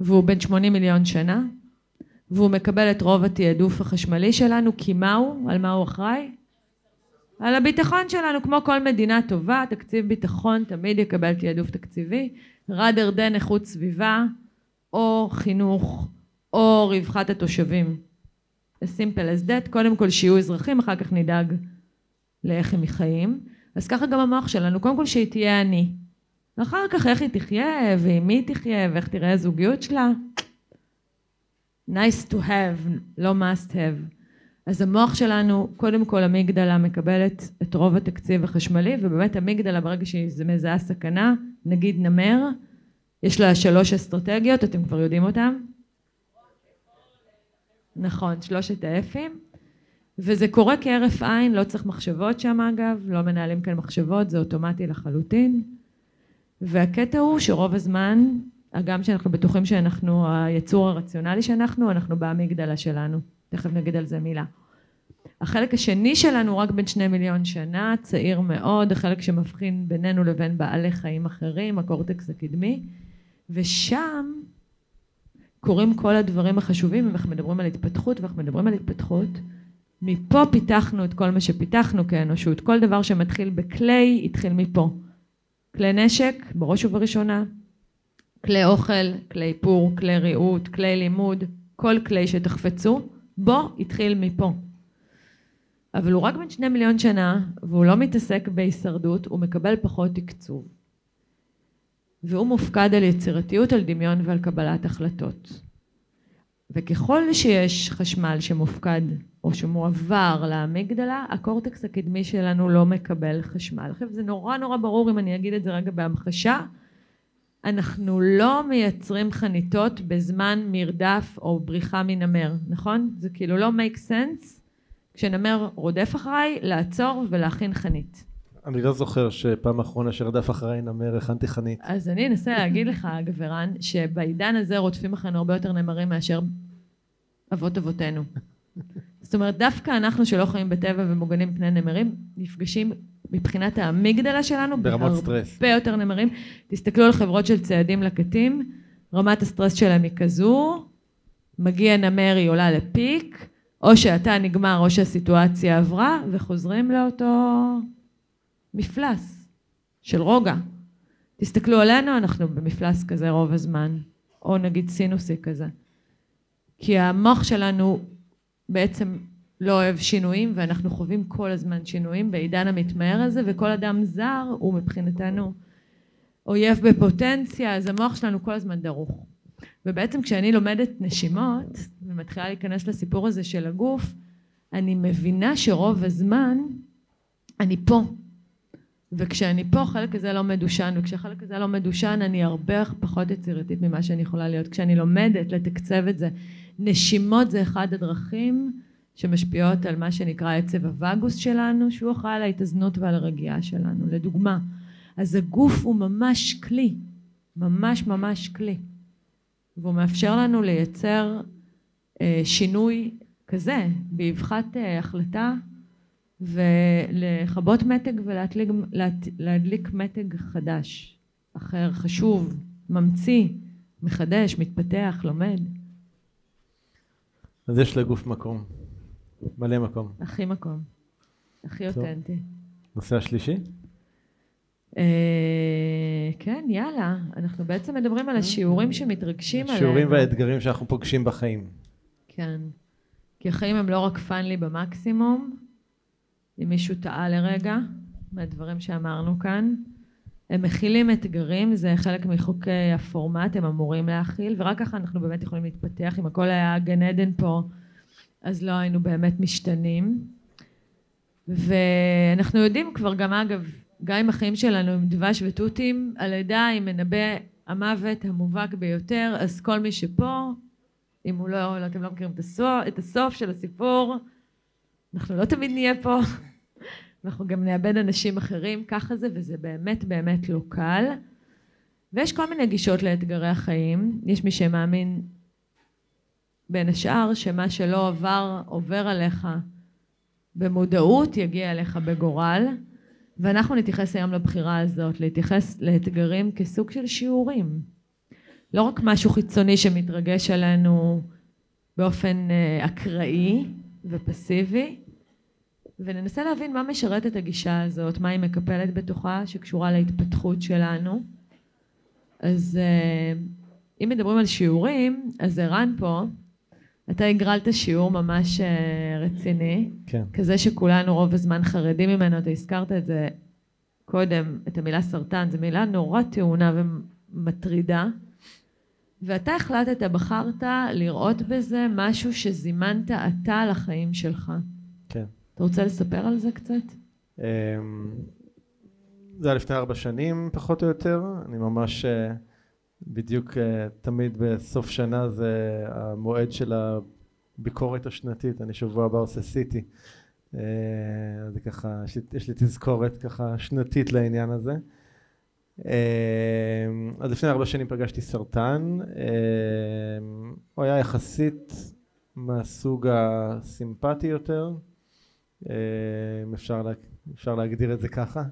והוא בן 80 מיליון שנה, והוא מקבל את רוב התעדוף החשמלי שלנו, כי מה הוא? על מה הוא אחראי? על הביטחון שלנו, כמו כל מדינה טובה, תקציב ביטחון תמיד יקבל תעדוף תקציבי, rather than איכות סביבה, או חינוך, או רווחת התושבים. as simple as that, קודם כל שיהיו אזרחים, אחר כך נדאג לאיך הם חיים. אז ככה גם המוח שלנו, קודם כל שהיא תהיה אני. ואחר כך איך היא תחיה, ועם מי היא תחיה, ואיך תראה הזוגיות שלה. nice to have, לא must have. אז המוח שלנו, קודם כל אמיגדלה מקבלת את רוב התקציב החשמלי, ובאמת אמיגדלה ברגע שהיא מזהה סכנה, נגיד נמר, יש לה שלוש אסטרטגיות, אתם כבר יודעים אותן? נכון, שלושת האפים. וזה קורה כהרף עין, לא צריך מחשבות שם אגב, לא מנהלים כאן מחשבות, זה אוטומטי לחלוטין. והקטע הוא שרוב הזמן, הגם שאנחנו בטוחים שאנחנו היצור הרציונלי שאנחנו, אנחנו באמיגדלה שלנו. תכף נגיד על זה מילה. החלק השני שלנו רק בן שני מיליון שנה, צעיר מאוד, החלק שמבחין בינינו לבין בעלי חיים אחרים, הקורטקס הקדמי, ושם קורים כל הדברים החשובים, אם אנחנו מדברים על התפתחות ואנחנו מדברים על התפתחות, מפה פיתחנו את כל מה שפיתחנו כאנושות, כל דבר שמתחיל בכלי התחיל מפה. כלי נשק, בראש ובראשונה, כלי אוכל, כלי איפור, כלי ריהוט, כלי לימוד, כל כלי שתחפצו, בו התחיל מפה. אבל הוא רק בן שני מיליון שנה והוא לא מתעסק בהישרדות, הוא מקבל פחות תקצוב. והוא מופקד על יצירתיות, על דמיון ועל קבלת החלטות. וככל שיש חשמל שמופקד או שמועבר לאמיגדלה, הקורטקס הקדמי שלנו לא מקבל חשמל. עכשיו זה נורא נורא ברור אם אני אגיד את זה רגע בהמחשה, אנחנו לא מייצרים חניתות בזמן מרדף או בריחה מנמר, נכון? זה כאילו לא make sense כשנמר רודף אחריי, לעצור ולהכין חנית. אני לא זוכר שפעם אחרונה שרדף אחריי נמר הכנתי חנית. אז אני אנסה להגיד לך, גברן, שבעידן הזה רודפים אחרינו הרבה יותר נמרים מאשר אבות אבותינו. זאת אומרת, דווקא אנחנו שלא חיים בטבע ומוגנים פני נמרים, נפגשים מבחינת האמיגדלה שלנו, ברמות סטרס. הרבה יותר נמרים. תסתכלו על חברות של ציידים לקטים, רמת הסטרס שלהם היא כזו, מגיע נמר, היא עולה לפיק, או שאתה נגמר או שהסיטואציה עברה, וחוזרים לאותו מפלס של רוגע. תסתכלו עלינו, אנחנו במפלס כזה רוב הזמן, או נגיד סינוסי כזה. כי המוח שלנו בעצם לא אוהב שינויים, ואנחנו חווים כל הזמן שינויים בעידן המתמהר הזה, וכל אדם זר הוא מבחינתנו אויב בפוטנציה, אז המוח שלנו כל הזמן דרוך. ובעצם כשאני לומדת נשימות, ומתחילה להיכנס לסיפור הזה של הגוף, אני מבינה שרוב הזמן אני פה. וכשאני פה החלק הזה לא מדושן, וכשהחלק הזה לא מדושן אני הרבה פחות יצירתית ממה שאני יכולה להיות. כשאני לומדת לתקצב את זה, נשימות זה אחד הדרכים שמשפיעות על מה שנקרא עצב הווגוס שלנו, שהוא אחראי על ההתאזנות ועל הרגיעה שלנו. לדוגמה, אז הגוף הוא ממש כלי, ממש ממש כלי. והוא מאפשר לנו לייצר אה, שינוי כזה, באבחת אה, החלטה, ולכבות מתג ולהדליק מתג חדש, אחר, חשוב, ממציא, מחדש, מתפתח, לומד. אז יש לגוף מקום, מלא מקום. הכי מקום, הכי. אותנטי. נושא השלישי? אה, כן, יאללה. אנחנו בעצם מדברים על השיעורים שמתרגשים עליהם. השיעורים והאתגרים שאנחנו פוגשים בחיים. כן. כי החיים הם לא רק פאנלי במקסימום, אם מישהו טעה לרגע מהדברים שאמרנו כאן. הם מכילים אתגרים, זה חלק מחוקי הפורמט, הם אמורים להכיל, ורק ככה אנחנו באמת יכולים להתפתח. אם הכל היה גן עדן פה, אז לא היינו באמת משתנים. ואנחנו יודעים כבר גם אגב, גם אם החיים שלנו הם דבש ותותים, הלידה היא מנבא המוות המובהק ביותר, אז כל מי שפה, אם הוא לא, לא אתם לא מכירים את הסוף, את הסוף של הסיפור, אנחנו לא תמיד נהיה פה, אנחנו גם נאבד אנשים אחרים, ככה זה, וזה באמת באמת לא קל. ויש כל מיני גישות לאתגרי החיים, יש מי שמאמין בין השאר שמה שלא עבר עובר עליך במודעות יגיע אליך בגורל ואנחנו נתייחס היום לבחירה הזאת, להתייחס לאתגרים כסוג של שיעורים. לא רק משהו חיצוני שמתרגש עלינו באופן אה, אקראי ופסיבי, וננסה להבין מה משרת את הגישה הזאת, מה היא מקפלת בתוכה שקשורה להתפתחות שלנו. אז אה, אם מדברים על שיעורים, אז ערן פה, אתה הגרלת שיעור ממש אה, רציני. כן. כזה שכולנו רוב הזמן חרדים ממנו, אתה הזכרת את זה קודם, את המילה סרטן, זו מילה נורא טעונה ומטרידה. ואתה החלטת, בחרת לראות בזה משהו שזימנת אתה לחיים שלך. כן. אתה רוצה לספר על זה קצת? אמ, זה היה לפני ארבע שנים פחות או יותר, אני ממש אה, בדיוק אה, תמיד בסוף שנה זה המועד של הביקורת השנתית, אני שבוע הבא עושה סיטי. אה, זה ככה, יש לי, יש לי תזכורת ככה שנתית לעניין הזה. אז לפני ארבע שנים פגשתי סרטן, הוא היה יחסית מהסוג הסימפטי יותר, אם אפשר, לה, אפשר להגדיר את זה ככה.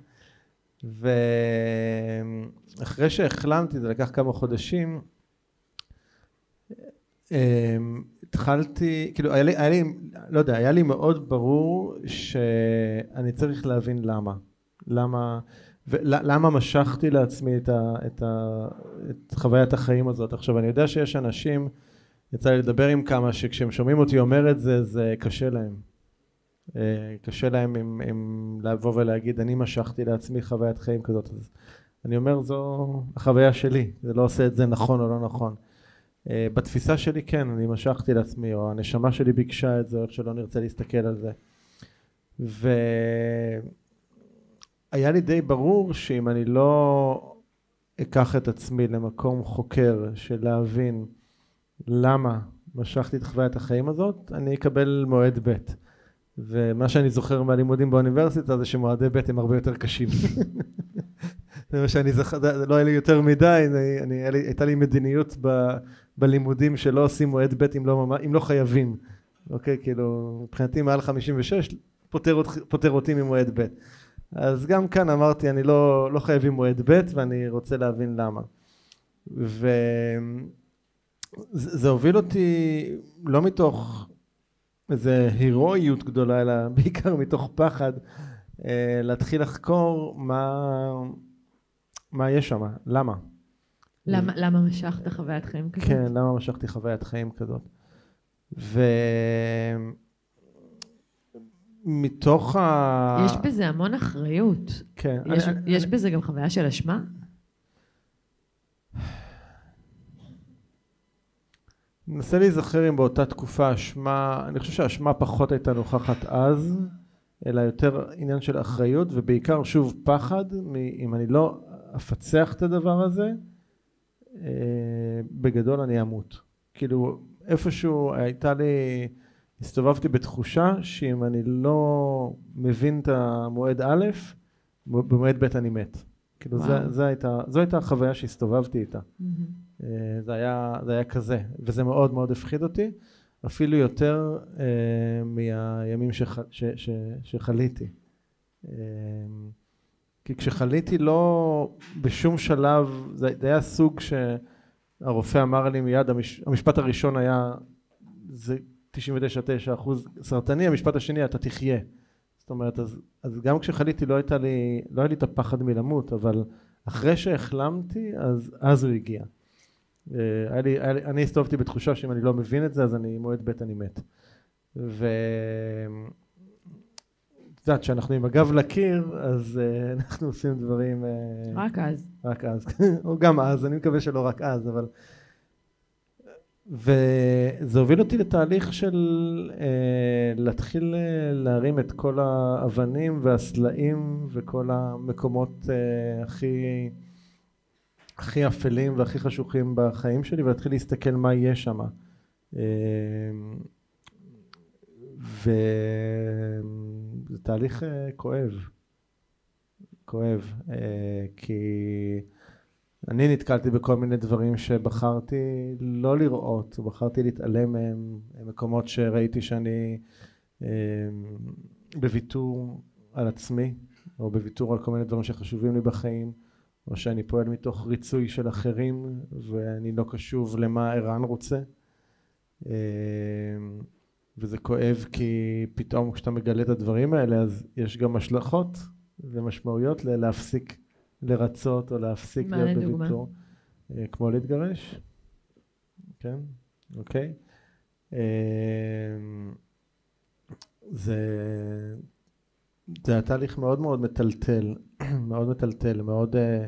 ואחרי שהחלמתי, זה לקח כמה חודשים, התחלתי, כאילו היה לי, היה לי, לא יודע, היה לי מאוד ברור שאני צריך להבין למה. למה, ולמה משכתי לעצמי את, ה, את, ה, את חוויית החיים הזאת. עכשיו, אני יודע שיש אנשים, יצא לי לדבר עם כמה, שכשהם שומעים אותי אומר את זה, זה קשה להם. אה, קשה להם עם, עם לבוא ולהגיד אני משכתי לעצמי חוויית חיים כזאת. אז אני אומר זו החוויה שלי זה לא עושה את זה נכון או לא נכון. אה, בתפיסה שלי כן אני משכתי לעצמי או הנשמה שלי ביקשה את זה או איך שלא נרצה להסתכל על זה. והיה לי די ברור שאם אני לא אקח את עצמי למקום חוקר של להבין למה משכתי את חוויית החיים הזאת אני אקבל מועד ב' ומה שאני זוכר מהלימודים באוניברסיטה זה שמועדי ב' הם הרבה יותר קשים. [laughs] זה מה שאני זוכר, לא היה לי יותר מדי, אני, אני, הייתה לי מדיניות ב, בלימודים שלא עושים מועד ב' אם לא, אם לא חייבים, אוקיי? כאילו, מבחינתי מעל 56 פוטר, פוטר אותי ממועד ב'. אז גם כאן אמרתי, אני לא, לא חייבים מועד ב' ואני רוצה להבין למה. וזה זה הוביל אותי לא מתוך איזה הירואיות גדולה, אלא בעיקר מתוך פחד אה, להתחיל לחקור מה, מה יש שם, למה. למה, למה משכת חוויית חיים כזאת? כן, למה משכתי חוויית חיים כזאת. ומתוך ה... יש בזה המון אחריות. כן. יש, אני- יש אני- בזה גם חוויה של אשמה? מנסה להיזכר אם באותה תקופה אשמה, אני חושב שהאשמה פחות הייתה נוכחת אז, אלא יותר עניין של אחריות, ובעיקר שוב פחד, אם אני לא אפצח את הדבר הזה, אה, בגדול אני אמות. כאילו איפשהו הייתה לי, הסתובבתי בתחושה שאם אני לא מבין את המועד א', במועד ב' אני מת. כאילו זה. זה הייתה, זו הייתה החוויה שהסתובבתי איתה. אה, זה היה, זה היה כזה, וזה מאוד מאוד הפחיד אותי, אפילו יותר אה, מהימים שח, ש, ש, שחליתי. אה, כי כשחליתי לא בשום שלב, זה, זה היה סוג שהרופא אמר לי מיד, המש, המשפט הראשון היה, זה 99-9 אחוז סרטני, המשפט השני, אתה תחיה. זאת אומרת, אז, אז גם כשחליתי לא הייתה לי, לא היה לי את הפחד מלמות, אבל אחרי שהחלמתי, אז, אז הוא הגיע. אה, היה לי, היה לי, אני הסתובבתי בתחושה שאם אני לא מבין את זה אז אני מועד ב' אני מת. ו... את יודעת, כשאנחנו עם הגב לקיר אז אה, [laughs] אנחנו עושים דברים אה, רק אז. רק אז, [laughs] או גם אז, אני מקווה שלא רק אז, אבל... וזה הוביל אותי לתהליך של אה, להתחיל אה, להרים את כל האבנים והסלעים וכל המקומות אה, הכי הכי אפלים והכי חשוכים בחיים שלי ולהתחיל להסתכל מה יש שם. אה, וזה תהליך אה, כואב, כואב, אה, כי אני נתקלתי בכל מיני דברים שבחרתי לא לראות, בחרתי להתעלם מהם, מקומות שראיתי שאני אה, בוויתור על עצמי, או בוויתור על כל מיני דברים שחשובים לי בחיים, או שאני פועל מתוך ריצוי של אחרים ואני לא קשוב למה ערן רוצה. אה, וזה כואב כי פתאום כשאתה מגלה את הדברים האלה אז יש גם השלכות ומשמעויות ללהפסיק לרצות או להפסיק להיות? בוויתור. אה, כמו להתגרש, כן, אוקיי. אה, זה, זה היה תהליך מאוד מאוד מטלטל, [clears throat] מאוד מטלטל, מאוד, אה,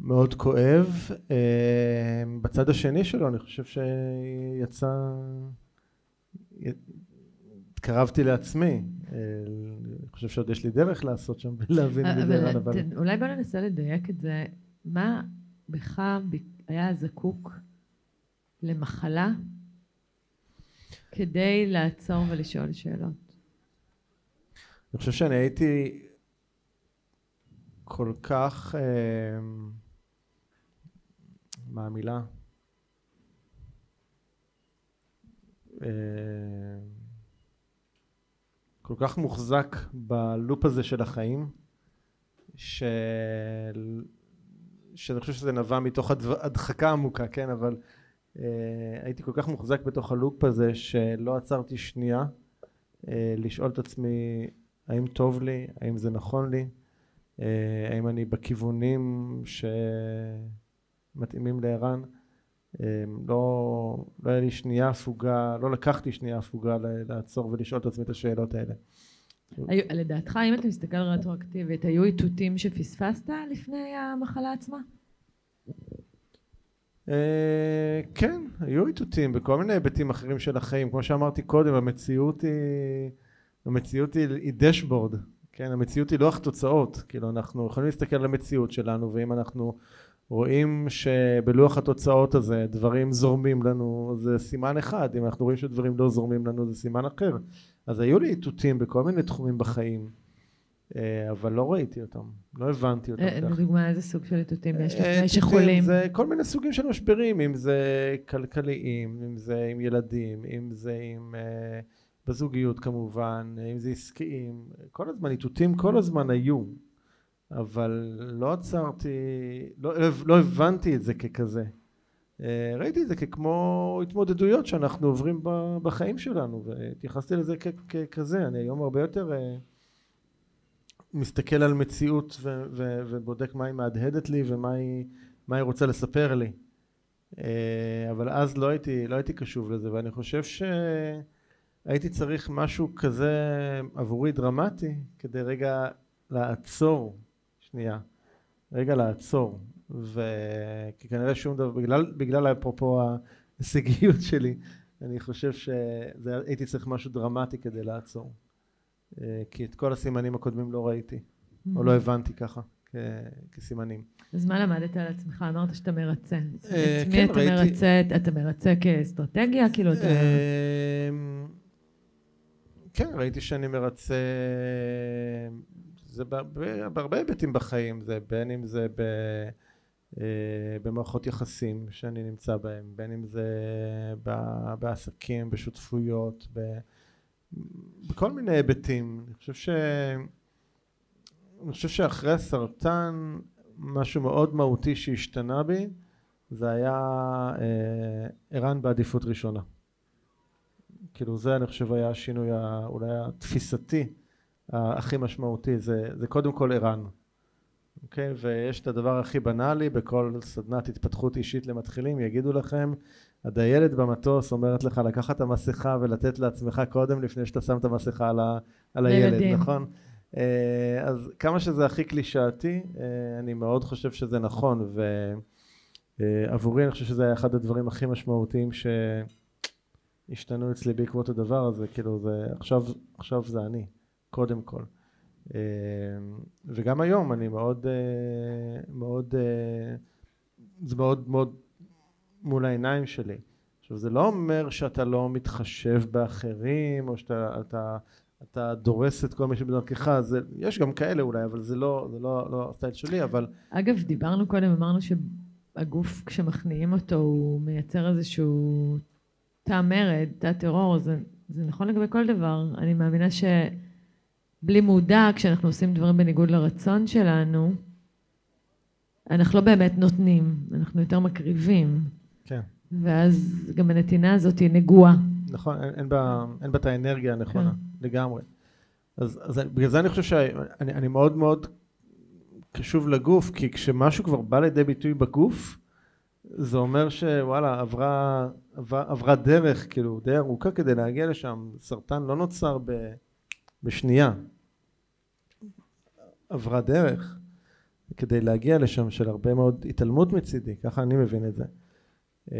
מאוד כואב. אה, בצד השני שלו אני חושב שיצא, התקרבתי לעצמי. אה, אני חושב שעוד יש לי דרך לעשות שם ולהבין מי זה רן, אבל אולי בוא ננסה לדייק את זה. מה בך היה זקוק למחלה כדי לעצור ולשאול שאלות? אני חושב שאני הייתי כל כך, אה, מה המילה? אה, כל כך מוחזק בלופ הזה של החיים, ש... שאני חושב שזה נבע מתוך הדחקה עמוקה, כן, אבל אה, הייתי כל כך מוחזק בתוך הלופ הזה שלא עצרתי שנייה אה, לשאול את עצמי האם טוב לי, האם זה נכון לי, האם אני בכיוונים שמתאימים לערן. אה, לא, לא היה לי שנייה הפוגה, לא לקחתי שנייה הפוגה לעצור ולשאול את עצמי את השאלות האלה. היו- לדעתך, אם אתה מסתכל רטרואקטיבית, היו איתותים שפספסת לפני המחלה עצמה? אה, כן, היו איתותים בכל מיני היבטים אחרים של החיים. כמו שאמרתי קודם, המציאות היא, המציאות היא, היא דשבורד. כן, המציאות היא לוח תוצאות. כאילו, אנחנו יכולים להסתכל על המציאות שלנו, ואם אנחנו רואים שבלוח התוצאות הזה דברים זורמים לנו, זה סימן אחד. אם אנחנו רואים שדברים לא זורמים לנו, זה סימן אחר. אז היו לי איתותים בכל מיני תחומים בחיים. אה, אבל לא ראיתי אותם, לא הבנתי אותם אה. לדוגמה, איזה סוג של איתותים יש אה, לפני שחולים? זה כל מיני סוגים של משברים, אם זה כלכליים, אם זה עם ילדים, אם זה עם... אה, בזוגיות כמובן, אם זה עסקיים, כל הזמן, איתותים כל הזמן היו, אבל לא עצרתי, לא, לא הבנתי את זה ככזה. אה, ראיתי את זה ככמו התמודדויות שאנחנו עוברים בחיים שלנו, והתייחסתי לזה ככזה. אני היום הרבה יותר אה, מסתכל על מציאות ובודק מה היא מהדהדת לי ומה היא, היא רוצה לספר לי. אה, אבל אז לא הייתי, לא הייתי קשוב לזה, ואני חושב שהייתי צריך משהו כזה עבורי דרמטי, כדי רגע לעצור, שנייה, רגע לעצור, וכי כנראה שום דבר, בגלל, בגלל אפרופו ההישגיות [laughs] שלי, אני חושב שהייתי צריך משהו דרמטי כדי לעצור. אה, כי את כל הסימנים הקודמים לא ראיתי, או לא הבנתי ככה, כסימנים. אז מה למדת על עצמך? אמרת שאתה מרצה. אה, את כן, מי אתה מרצה? אתה מרצה כאסטרטגיה? כאילו, אתה... כן, ראיתי שאני מרצה, זה בהרבה היבטים בחיים, זה בין אם זה ב, אה, במערכות יחסים שאני נמצא בהם, בין אם זה בעסקים, בשותפויות, ב, בכל מיני היבטים. אני חושב ש... אני חושב שאחרי הסרטן משהו מאוד מהותי שהשתנה בי זה היה אה, ערן בעדיפות ראשונה. כאילו זה אני חושב היה השינוי אולי התפיסתי הכי משמעותי, זה, זה קודם כל ערן. אוקיי? ויש את הדבר הכי בנאלי בכל סדנת התפתחות אישית למתחילים, יגידו לכם, הדיילת במטוס אומרת לך לקחת את המסכה ולתת לעצמך קודם לפני שאתה שם את המסכה על, ה, על הילד, לילדים. נכון? אה, אז כמה שזה הכי קלישאתי, אה, אני מאוד חושב שזה נכון, ועבורי אני חושב שזה היה אחד הדברים הכי משמעותיים שהשתנו אצלי בעקבות הדבר הזה, כאילו זה, עכשיו, עכשיו זה אני, קודם כל. אה, וגם היום אני מאוד, אה, מאוד, אה, זה מאוד מאוד מול העיניים שלי. עכשיו זה לא אומר שאתה לא מתחשב באחרים או שאתה אתה, אתה דורס את כל מי שבדרכך, זה, יש גם כאלה אולי, אבל זה לא, זה לא, לא הסטייל שלי, אבל אגב, דיברנו קודם, אמרנו שהגוף, כשמכניעים אותו, הוא מייצר איזשהו תא מרד, תא טרור, זה, זה נכון לגבי כל דבר. אני מאמינה שבלי מודע, כשאנחנו עושים דברים בניגוד לרצון שלנו, אנחנו לא באמת נותנים, אנחנו יותר מקריבים. כן. ואז גם הנתינה הזאת היא נגועה. נכון, אין, אין, בה, אין בה את האנרגיה הנכונה, כן. לגמרי. אז, אז בגלל זה אני חושב שאני אני מאוד מאוד קשוב לגוף, כי כשמשהו כבר בא לידי ביטוי בגוף, זה אומר שוואלה, עברה, עברה, דרך, כאילו, די ארוכה כדי להגיע לשם. סרטן לא נוצר ב, בשנייה. עברה דרך כדי להגיע לשם של הרבה מאוד התעלמות מצידי, ככה אני מבין את זה. אמ,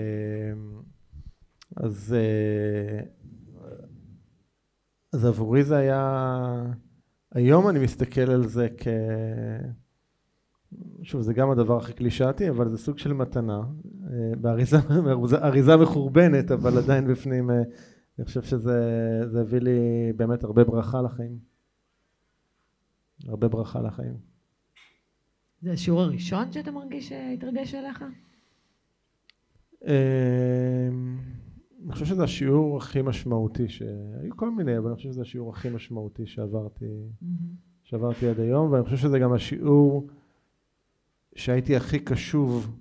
אז, אה, אז עבורי זה היה, היום אני מסתכל על זה כ... שוב, זה גם הדבר הכי קלישאתי, אבל זה סוג של מתנה, אה, באריזה, [laughs] אריזה מחורבנת, אבל עדיין בפנים, אה, אני חושב שזה זה הביא לי באמת הרבה ברכה לחיים. הרבה ברכה לחיים. זה השיעור הראשון שאתה מרגיש שהתרגש עליך? אמ, אני חושב שזה השיעור הכי משמעותי, ש... היו כל מיני, אבל אני חושב שזה השיעור הכי משמעותי שעברתי, שעברתי עד היום, ואני חושב שזה גם השיעור שהייתי הכי קשוב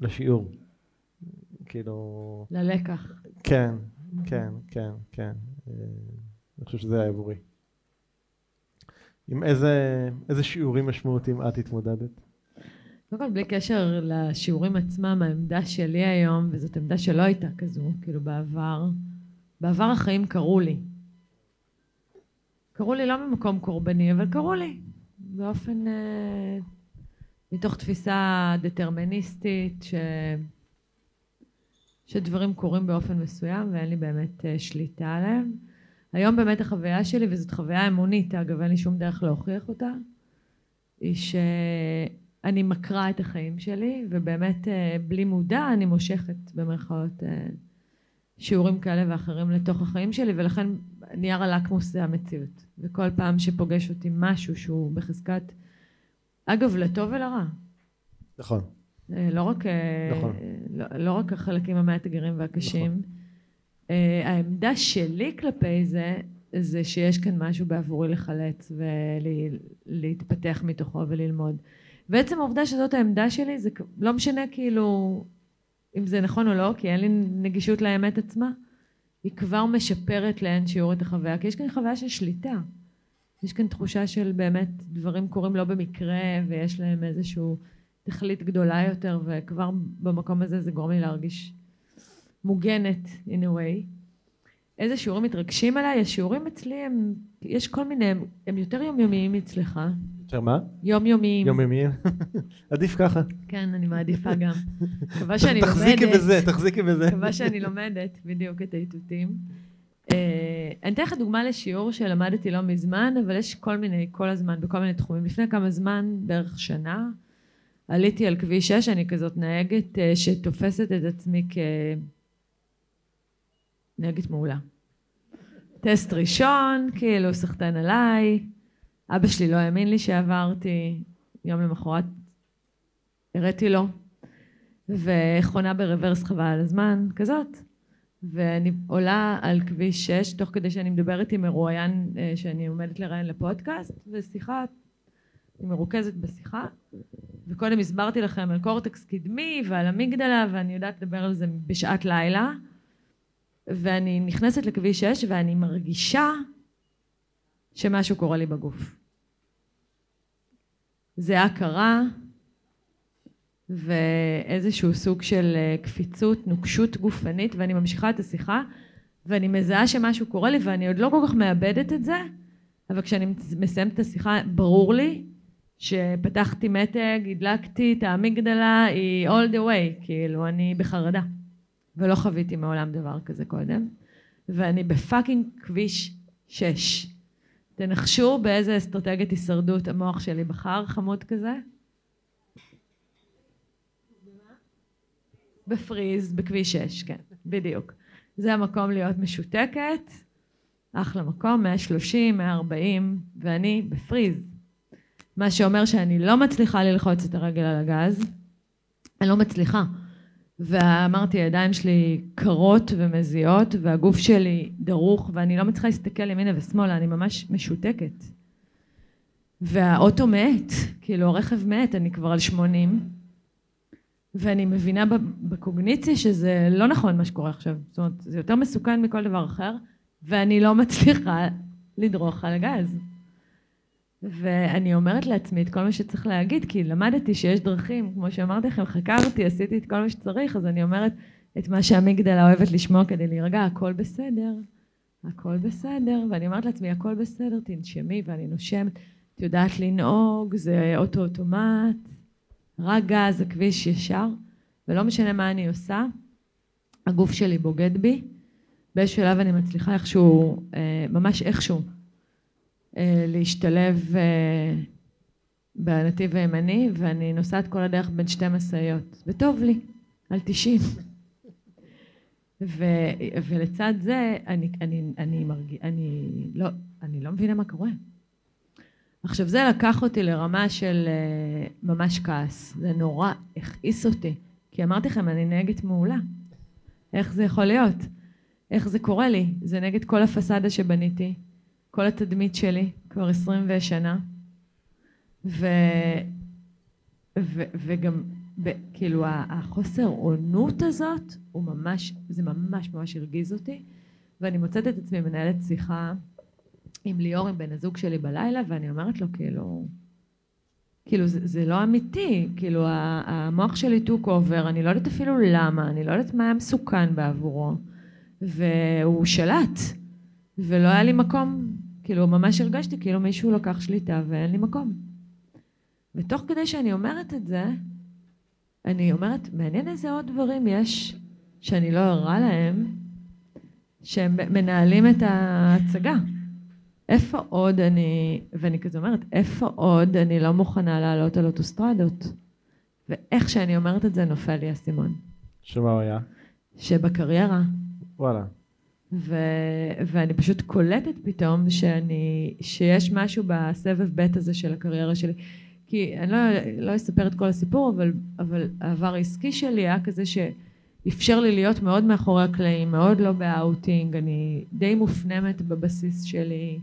לשיעור. כאילו, ללקח. כן, כן, כן, כן. אה, אני חושב שזה היה עבורי. עם איזה, איזה שיעורים משמעותיים את התמודדת? קודם כל, בלי קשר לשיעורים עצמם, העמדה שלי היום, וזאת עמדה שלא הייתה כזו, כאילו בעבר, בעבר החיים קרו לי. קרו לי לא ממקום קורבני, אבל קרו לי באופן, אה, מתוך תפיסה דטרמיניסטית, ש, שדברים קורים באופן מסוים ואין לי באמת אה, שליטה עליהם. היום באמת החוויה שלי, וזאת חוויה אמונית, אגב, אין לי שום דרך להוכיח אותה, היא שאני מקרה את החיים שלי, ובאמת אה, בלי מודע אני מושכת במרכאות אה, שיעורים כאלה ואחרים לתוך החיים שלי, ולכן נייר הלקמוס זה המציאות. וכל פעם שפוגש אותי משהו שהוא בחזקת, אגב, לטוב ולרע. נכון. אה, לא רק, אה, נכון. לא, לא רק החלקים המאתגרים והקשים. נכון. העמדה שלי כלפי זה, זה שיש כאן משהו בעבורי לחלץ ולהתפתח מתוכו וללמוד. ועצם העובדה שזאת העמדה שלי, זה לא משנה כאילו אם זה נכון או לא, כי אין לי נגישות לאמת עצמה, היא כבר משפרת לאין שיעור את החוויה, כי יש כאן חוויה של שליטה. יש כאן תחושה של באמת דברים קורים לא במקרה ויש להם איזושהי תכלית גדולה יותר וכבר במקום הזה זה גורם לי להרגיש מוגנת in a way. איזה שיעורים מתרגשים עליי? השיעורים אצלי הם, יש כל מיני, הם, הם יותר יומיומיים אצלך. יותר מה? יומיומיים. יומיומיים. [laughs] עדיף ככה. כן, אני מעדיפה גם. מקווה שאני [laughs] לומדת. תחזיקי בזה, תחזיקי בזה. מקווה שאני לומדת בדיוק את האיתותים. אה, אני אתן לך דוגמה לשיעור שלמדתי לא מזמן, אבל יש כל מיני, כל הזמן, בכל מיני תחומים. לפני כמה זמן, בערך שנה, עליתי על כביש 6, אני כזאת נהגת אה, שתופסת את עצמי כנהגת מעולה. טסט ראשון, כאילו סחטן עליי, אבא שלי לא האמין לי שעברתי, יום למחרת הראתי לו, וחונה ברוורס חבל על הזמן, כזאת. ואני עולה על כביש 6, תוך כדי שאני מדברת עם מרואיין אה, שאני עומדת לראיין לפודקאסט, ושיחה, אני מרוכזת בשיחה, וקודם הסברתי לכם על קורטקס קדמי ועל אמיגדלה, ואני יודעת לדבר על זה בשעת לילה, ואני נכנסת לכביש 6 ואני מרגישה שמשהו קורה לי בגוף. זה הכרה ואיזשהו סוג של אה, קפיצות, נוקשות גופנית, ואני ממשיכה את השיחה, ואני מזהה שמשהו קורה לי, ואני עוד לא כל כך מאבדת את זה, אבל כשאני מסיימת את השיחה, ברור לי שפתחתי מתג, הדלקתי את האמיגדלה, היא all the way, כאילו, אני בחרדה. ולא חוויתי מעולם דבר כזה קודם, ואני בפאקינג כביש 6. תנחשו באיזה אסטרטגיית הישרדות המוח שלי בחר, חמוד כזה? בפריז, בכביש 6, כן, בדיוק. זה המקום להיות משותקת, אחלה מקום, 130, 140, ואני בפריז. מה שאומר שאני לא מצליחה ללחוץ את הרגל על הגז, אני לא מצליחה. ואמרתי, הידיים שלי קרות ומזיעות, והגוף שלי דרוך, ואני לא מצליחה להסתכל ימינה ושמאלה, אני ממש משותקת. והאוטו מת, כאילו הרכב מת, אני כבר על 80, ואני מבינה בקוגניציה שזה לא נכון מה שקורה עכשיו. זאת אומרת, זה יותר מסוכן מכל דבר אחר, ואני לא מצליחה לדרוך על הגז. ואני אומרת לעצמי את כל מה שצריך להגיד, כי למדתי שיש דרכים, כמו שאמרתי לכם, חקרתי, עשיתי את כל מה שצריך, אז אני אומרת את מה שהמגדלה אוהבת לשמוע כדי להירגע, הכל בסדר, הכל בסדר, ואני אומרת לעצמי, הכל בסדר, תנשמי, ואני נושמת, את יודעת לנהוג, זה אוטו אוטומט, רק גז, הכביש ישר, ולא משנה מה אני עושה, הגוף שלי בוגד בי, באיזשהו שלב אני מצליחה איכשהו, אה, ממש איכשהו, אה, להשתלב אה, בנתיב הימני, ואני נוסעת כל הדרך בין שתי משאיות, וטוב לי, על 90. ו, ולצד זה, אני, אני, אני, מרג... אני, לא, אני לא מבינה מה קורה. עכשיו זה לקח אותי לרמה של uh, ממש כעס, זה נורא הכעיס אותי, כי אמרתי לכם, אני נהגת מעולה. איך זה יכול להיות? איך זה קורה לי? זה נגד כל הפסאדה שבניתי, כל התדמית שלי, כבר עשרים ושנה, ו, ו, וגם ב, כאילו החוסר אונות הזאת, הוא ממש, זה ממש ממש הרגיז אותי, ואני מוצאת את עצמי מנהלת שיחה עם ליאור, עם בן הזוג שלי בלילה, ואני אומרת לו, כאילו, כאילו, זה, זה לא אמיתי, כאילו, המוח שלי took over, אני לא יודעת אפילו למה, אני לא יודעת מה היה מסוכן בעבורו, והוא שלט, ולא היה לי מקום, כאילו, ממש הרגשתי כאילו מישהו לקח שליטה ואין לי מקום. ותוך כדי שאני אומרת את זה, אני אומרת, מעניין איזה עוד דברים יש שאני לא ערה להם, שהם מנהלים את ההצגה. איפה עוד אני, ואני כזה אומרת, איפה עוד אני לא מוכנה לעלות על אוטוסטרדות? ואיך שאני אומרת את זה נופל לי האסימון. שמה הוא היה? שבקריירה, וואלה. ו, ואני פשוט קולטת פתאום שאני, שיש משהו בסבב ב' הזה של הקריירה שלי. כי אני לא, לא אספר את כל הסיפור, אבל, אבל העבר העסקי שלי היה כזה שאפשר לי להיות מאוד מאחורי הקלעים, מאוד לא באאוטינג, אני די מופנמת בבסיס שלי.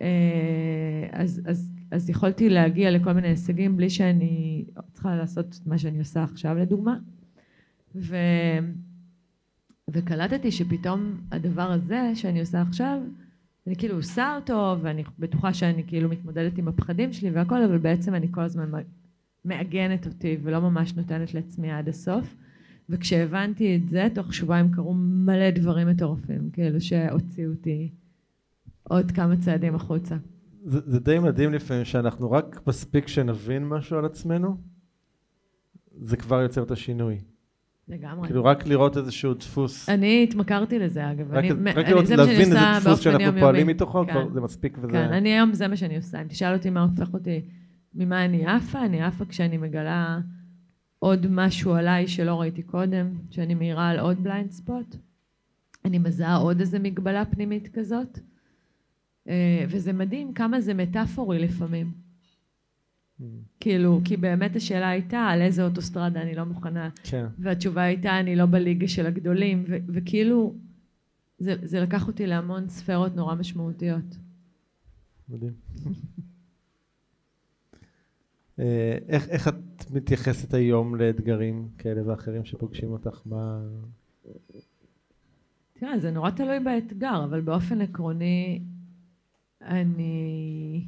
אה, אז, אז, אז יכולתי להגיע לכל מיני הישגים בלי שאני צריכה לעשות מה שאני עושה עכשיו לדוגמה. ו... וקלטתי שפתאום הדבר הזה שאני עושה עכשיו, אני כאילו עושה אותו ואני בטוחה שאני כאילו מתמודדת עם הפחדים שלי והכל, אבל בעצם אני כל הזמן מעגנת אותי ולא ממש נותנת לעצמי עד הסוף. וכשהבנתי את זה, תוך שבועיים קרו מלא דברים מטורפים, כאילו שהוציאו אותי עוד כמה צעדים החוצה. זה, זה די מדהים לפעמים שאנחנו רק מספיק שנבין משהו על עצמנו, זה כבר יוצר את השינוי. לגמרי. כאילו רק לראות איזשהו דפוס. אני התמכרתי לזה אגב. רק, אני, רק אני, לראות, להבין איזה דפוס שאנחנו יומיומי. פועלים מתוכו, כן. כבר זה מספיק וזה... כן, אני היום זה מה שאני עושה. אם תשאל אותי מה הופך אותי, ממה אני עפה, אני עפה כשאני מגלה עוד משהו עליי שלא ראיתי קודם, שאני מאירה על עוד בליינד ספוט. אני מזהה עוד איזה מגבלה פנימית כזאת. אה, וזה מדהים כמה זה מטאפורי לפעמים. Mm. כאילו, כי באמת השאלה הייתה על איזה אוטוסטרדה אני לא מוכנה, כן. והתשובה הייתה אני לא בליגה של הגדולים, ו- וכאילו, זה, זה לקח אותי להמון ספרות נורא משמעותיות. מדהים. אה, איך, איך את מתייחסת היום לאתגרים כאלה ואחרים שפוגשים אותך? מה... תראה, זה נורא תלוי באתגר, אבל באופן עקרוני, אני...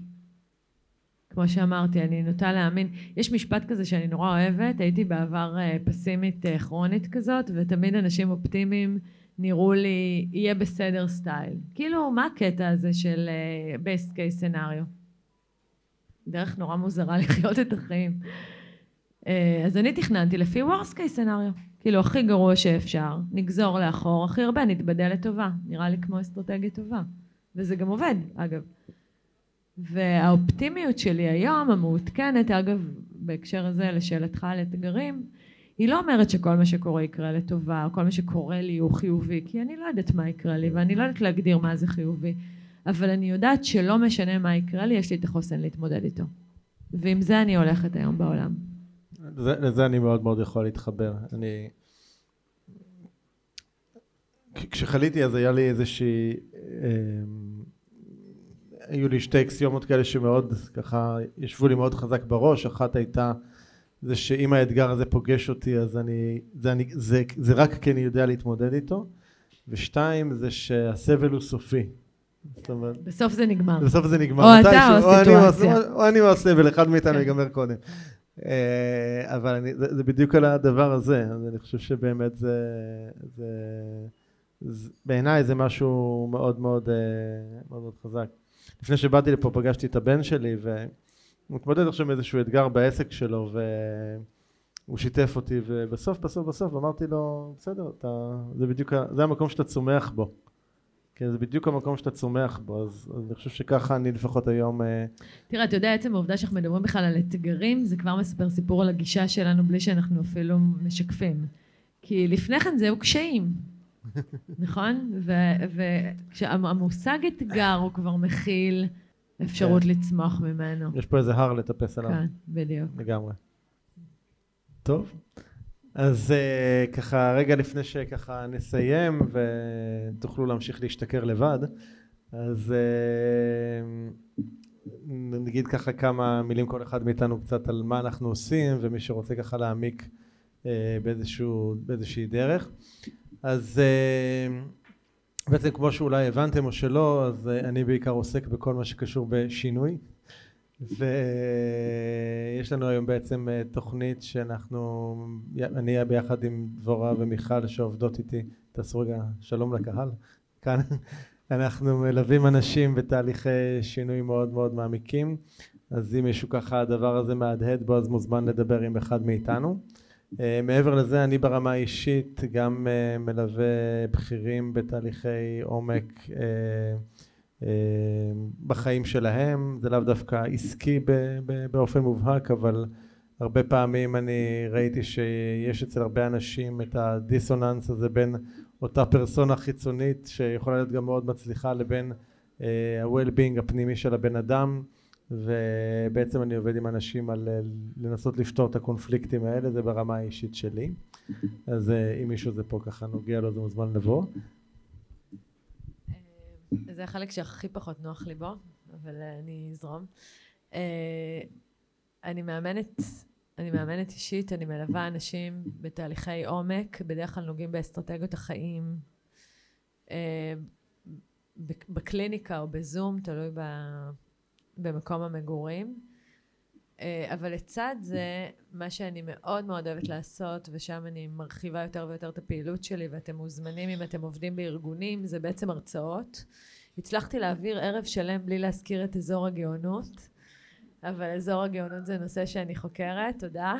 כמו שאמרתי, אני נוטה להאמין. יש משפט כזה שאני נורא אוהבת, הייתי בעבר אה, פסימית אה, כרונית כזאת, ותמיד אנשים אופטימיים נראו לי, יהיה בסדר סטייל. כאילו, מה הקטע הזה של אה, best case scenario? דרך נורא מוזרה [laughs] לחיות את החיים. אז אני תכננתי לפי worst case scenario. כאילו, הכי גרוע שאפשר, נגזור לאחור, הכי הרבה נתבדל לטובה. נראה לי כמו אסטרטגיה טובה. וזה גם עובד, אגב. והאופטימיות שלי היום, המעודכנת, אגב, בהקשר הזה, לשאלתך על אתגרים, היא לא אומרת שכל מה שקורה יקרה לטובה, או כל מה שקורה לי הוא חיובי, כי אני לא יודעת מה יקרה לי, ואני לא יודעת להגדיר מה זה חיובי. אבל אני יודעת שלא משנה מה יקרה לי, יש לי את החוסן להתמודד איתו. ועם זה אני הולכת היום בעולם. לזה, לזה אני מאוד מאוד יכול להתחבר. אני... כשחליתי אז היה לי איזושהי... אה, היו לי שתי אקסיומות כאלה שמאוד ככה ישבו לי מאוד חזק בראש, אחת הייתה זה שאם האתגר הזה פוגש אותי אז אני, זה, אני, זה, זה רק כי אני יודע להתמודד איתו, ושתיים זה שהסבל הוא סופי. אומרת, בסוף זה נגמר. בסוף זה נגמר. או אתה או הסיטואציה. או אני או הסבל, אחד מאיתנו כן. ייגמר קודם. אה, אבל אני, זה, זה בדיוק על הדבר הזה, אז אני חושב שבאמת זה, זה, זה בעיניי זה משהו מאוד מאוד, אה, מאוד מאוד חזק. לפני שבאתי לפה פגשתי את הבן שלי והוא מתמודד עכשיו עם איזשהו אתגר בעסק שלו והוא שיתף אותי ובסוף בסוף בסוף אמרתי לו בסדר אתה, זה בדיוק זה המקום שאתה צומח בו כן, זה בדיוק המקום שאתה צומח בו, אז, אז אני חושב שככה אני לפחות היום... אה, תראה, אתה יודע, עצם העובדה שאנחנו מדברים בכלל על אתגרים, זה כבר מספר סיפור על הגישה שלנו בלי שאנחנו אפילו משקפים. כי לפני כן זהו קשיים, נכון? והמושג אתגר הוא כבר מכיל אפשרות כן. לצמוח ממנו. יש פה איזה הר לטפס עליו. כן, בדיוק. לגמרי. טוב. אז uh, ככה רגע לפני שככה נסיים ותוכלו להמשיך להשתכר לבד אז uh, נגיד ככה כמה מילים כל אחד מאיתנו קצת על מה אנחנו עושים ומי שרוצה ככה להעמיק uh, באיזשהו, באיזושהי דרך אז uh, בעצם כמו שאולי הבנתם או שלא אז uh, אני בעיקר עוסק בכל מה שקשור בשינוי. ויש לנו היום בעצם אה, תוכנית שאנחנו, אני אהיה ביחד עם דבורה ומיכל שעובדות איתי, תעשו רגע שלום לקהל, כאן אנחנו מלווים אנשים בתהליכי שינוי מאוד מאוד מעמיקים, אז אם מישהו ככה הדבר הזה מהדהד בו אז מוזמן לדבר עם אחד מאיתנו. אה, מעבר לזה אני ברמה האישית גם אה, מלווה בכירים בתהליכי עומק אה, בחיים שלהם, זה לאו דווקא עסקי באופן מובהק, אבל הרבה פעמים אני ראיתי שיש אצל הרבה אנשים את הדיסוננס הזה בין אותה פרסונה חיצונית שיכולה להיות גם מאוד מצליחה לבין ה-well-being הפנימי של הבן אדם ובעצם אני עובד עם אנשים על לנסות לפתור את הקונפליקטים האלה זה ברמה האישית שלי. אז אם מישהו זה פה ככה נוגע לו זה מוזמן לבוא. זה החלק שהכי פחות נוח לי בו אבל אני אזרום. אני מאמנת אני מאמנת אישית, אני מלווה אנשים בתהליכי עומק, בדרך כלל נוגעים באסטרטגיות החיים, אה, בקליניקה או בזום, תלוי במקום המגורים. אה, אבל לצד זה, מה שאני מאוד מאוד אוהבת לעשות, ושם אני מרחיבה יותר ויותר את הפעילות שלי, ואתם מוזמנים אם אתם עובדים בארגונים, זה בעצם הרצאות. הצלחתי להעביר ערב שלם בלי להזכיר את אזור הגאונות. אבל אזור הגאונות זה נושא שאני חוקרת, תודה.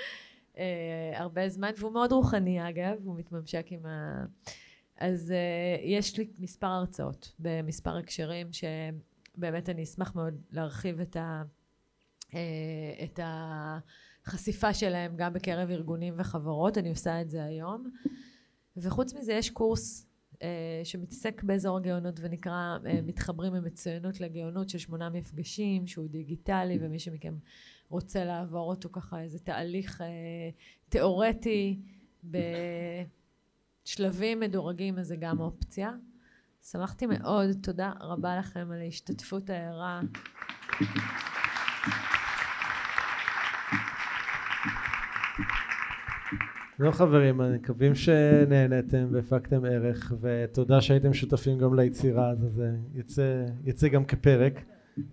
[laughs] אה, הרבה זמן, והוא מאוד רוחני אגב, הוא מתממשק עם ה... אז uh, יש לי מספר הרצאות במספר הקשרים שבאמת אני אשמח מאוד להרחיב את, ה, uh, את החשיפה שלהם גם בקרב ארגונים וחברות, אני עושה את זה היום. וחוץ מזה יש קורס אה, שמתעסק באזור הגאונות ונקרא אה, מתחברים ממצוינות לגאונות של שמונה מפגשים שהוא דיגיטלי ומי שמכם רוצה לעבור אותו ככה איזה תהליך אה, תיאורטי בשלבים מדורגים אז זה גם אופציה. שמחתי מאוד, תודה רבה לכם על ההשתתפות הערה. זהו חברים, מקווים שנהנתם והפקתם ערך ותודה שהייתם שותפים גם ליצירה הזו, זה יצא, יצא גם כפרק,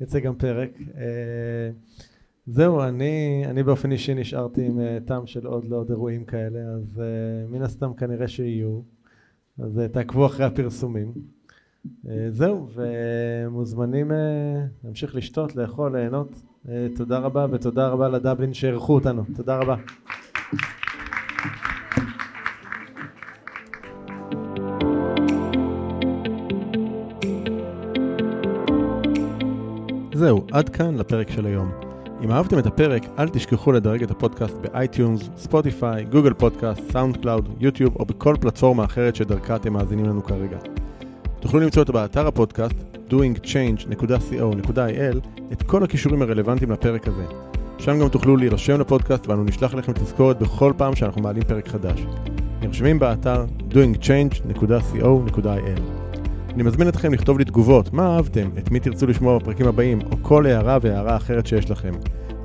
יצא גם פרק. אה, זהו, אני, אני באופן אישי נשארתי עם אה, טעם של עוד לעוד אירועים כאלה, אז אה, מן הסתם כנראה שיהיו, אז תעקבו אחרי הפרסומים. זהו, ומוזמנים להמשיך לשתות, לאכול, ליהנות. תודה רבה ותודה רבה לדבלין שאירחו אותנו. תודה רבה. זהו, עד כאן לפרק של היום. אם אהבתם את הפרק, אל תשכחו לדרג את הפודקאסט ב-iTunes, Spotify, Google Podcast, SoundCloud, YouTube או בכל פלטפורמה אחרת שדרכה אתם מאזינים לנו כרגע. תוכלו למצוא אותו באתר הפודקאסט doingchange.co.il את כל הקישורים הרלוונטיים לפרק הזה. שם גם תוכלו להירשם לפודקאסט ואנו נשלח לכם תזכורת בכל פעם שאנחנו מעלים פרק חדש. נרשמים באתר doingchange.co.il אני מזמין אתכם לכתוב לי תגובות, מה אהבתם, את מי תרצו לשמוע בפרקים הבאים, או כל הערה והערה אחרת שיש לכם.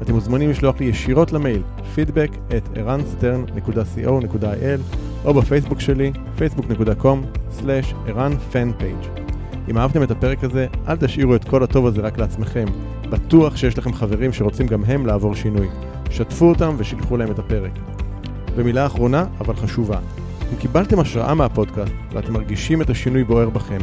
אתם מוזמנים לשלוח לי ישירות למייל feedback at ערנסטרן.co.il או בפייסבוק שלי facebook.com/ערנפנפייג'. אם אהבתם את הפרק הזה, אל תשאירו את כל הטוב הזה רק לעצמכם. בטוח שיש לכם חברים שרוצים גם הם לעבור שינוי. שתפו אותם ושילחו להם את הפרק. ומילה אחרונה, אבל חשובה. אם קיבלתם השראה מהפודקאסט ואתם מרגישים את השינוי בוער בכם,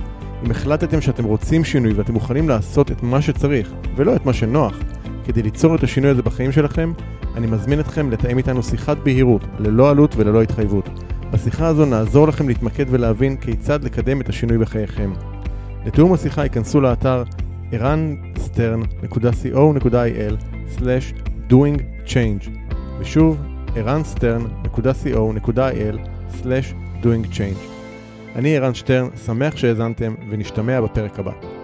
אם החלטתם שאתם רוצים שינוי ואתם מוכנים לעשות את מה שצריך ולא את מה שנוח כדי ליצור את השינוי הזה בחיים שלכם, אני מזמין אתכם לתאם איתנו שיחת בהירות, ללא עלות וללא התחייבות. בשיחה הזו נעזור לכם להתמקד ולהבין כיצד לקדם את השינוי בחייכם. לתיאום השיחה ייכנסו לאתר ערנסטרן.co.il/doingchange ושוב ערנסטרן.co.il/doingchange אני ערן שטרן, שמח שהאזנתם ונשתמע בפרק הבא.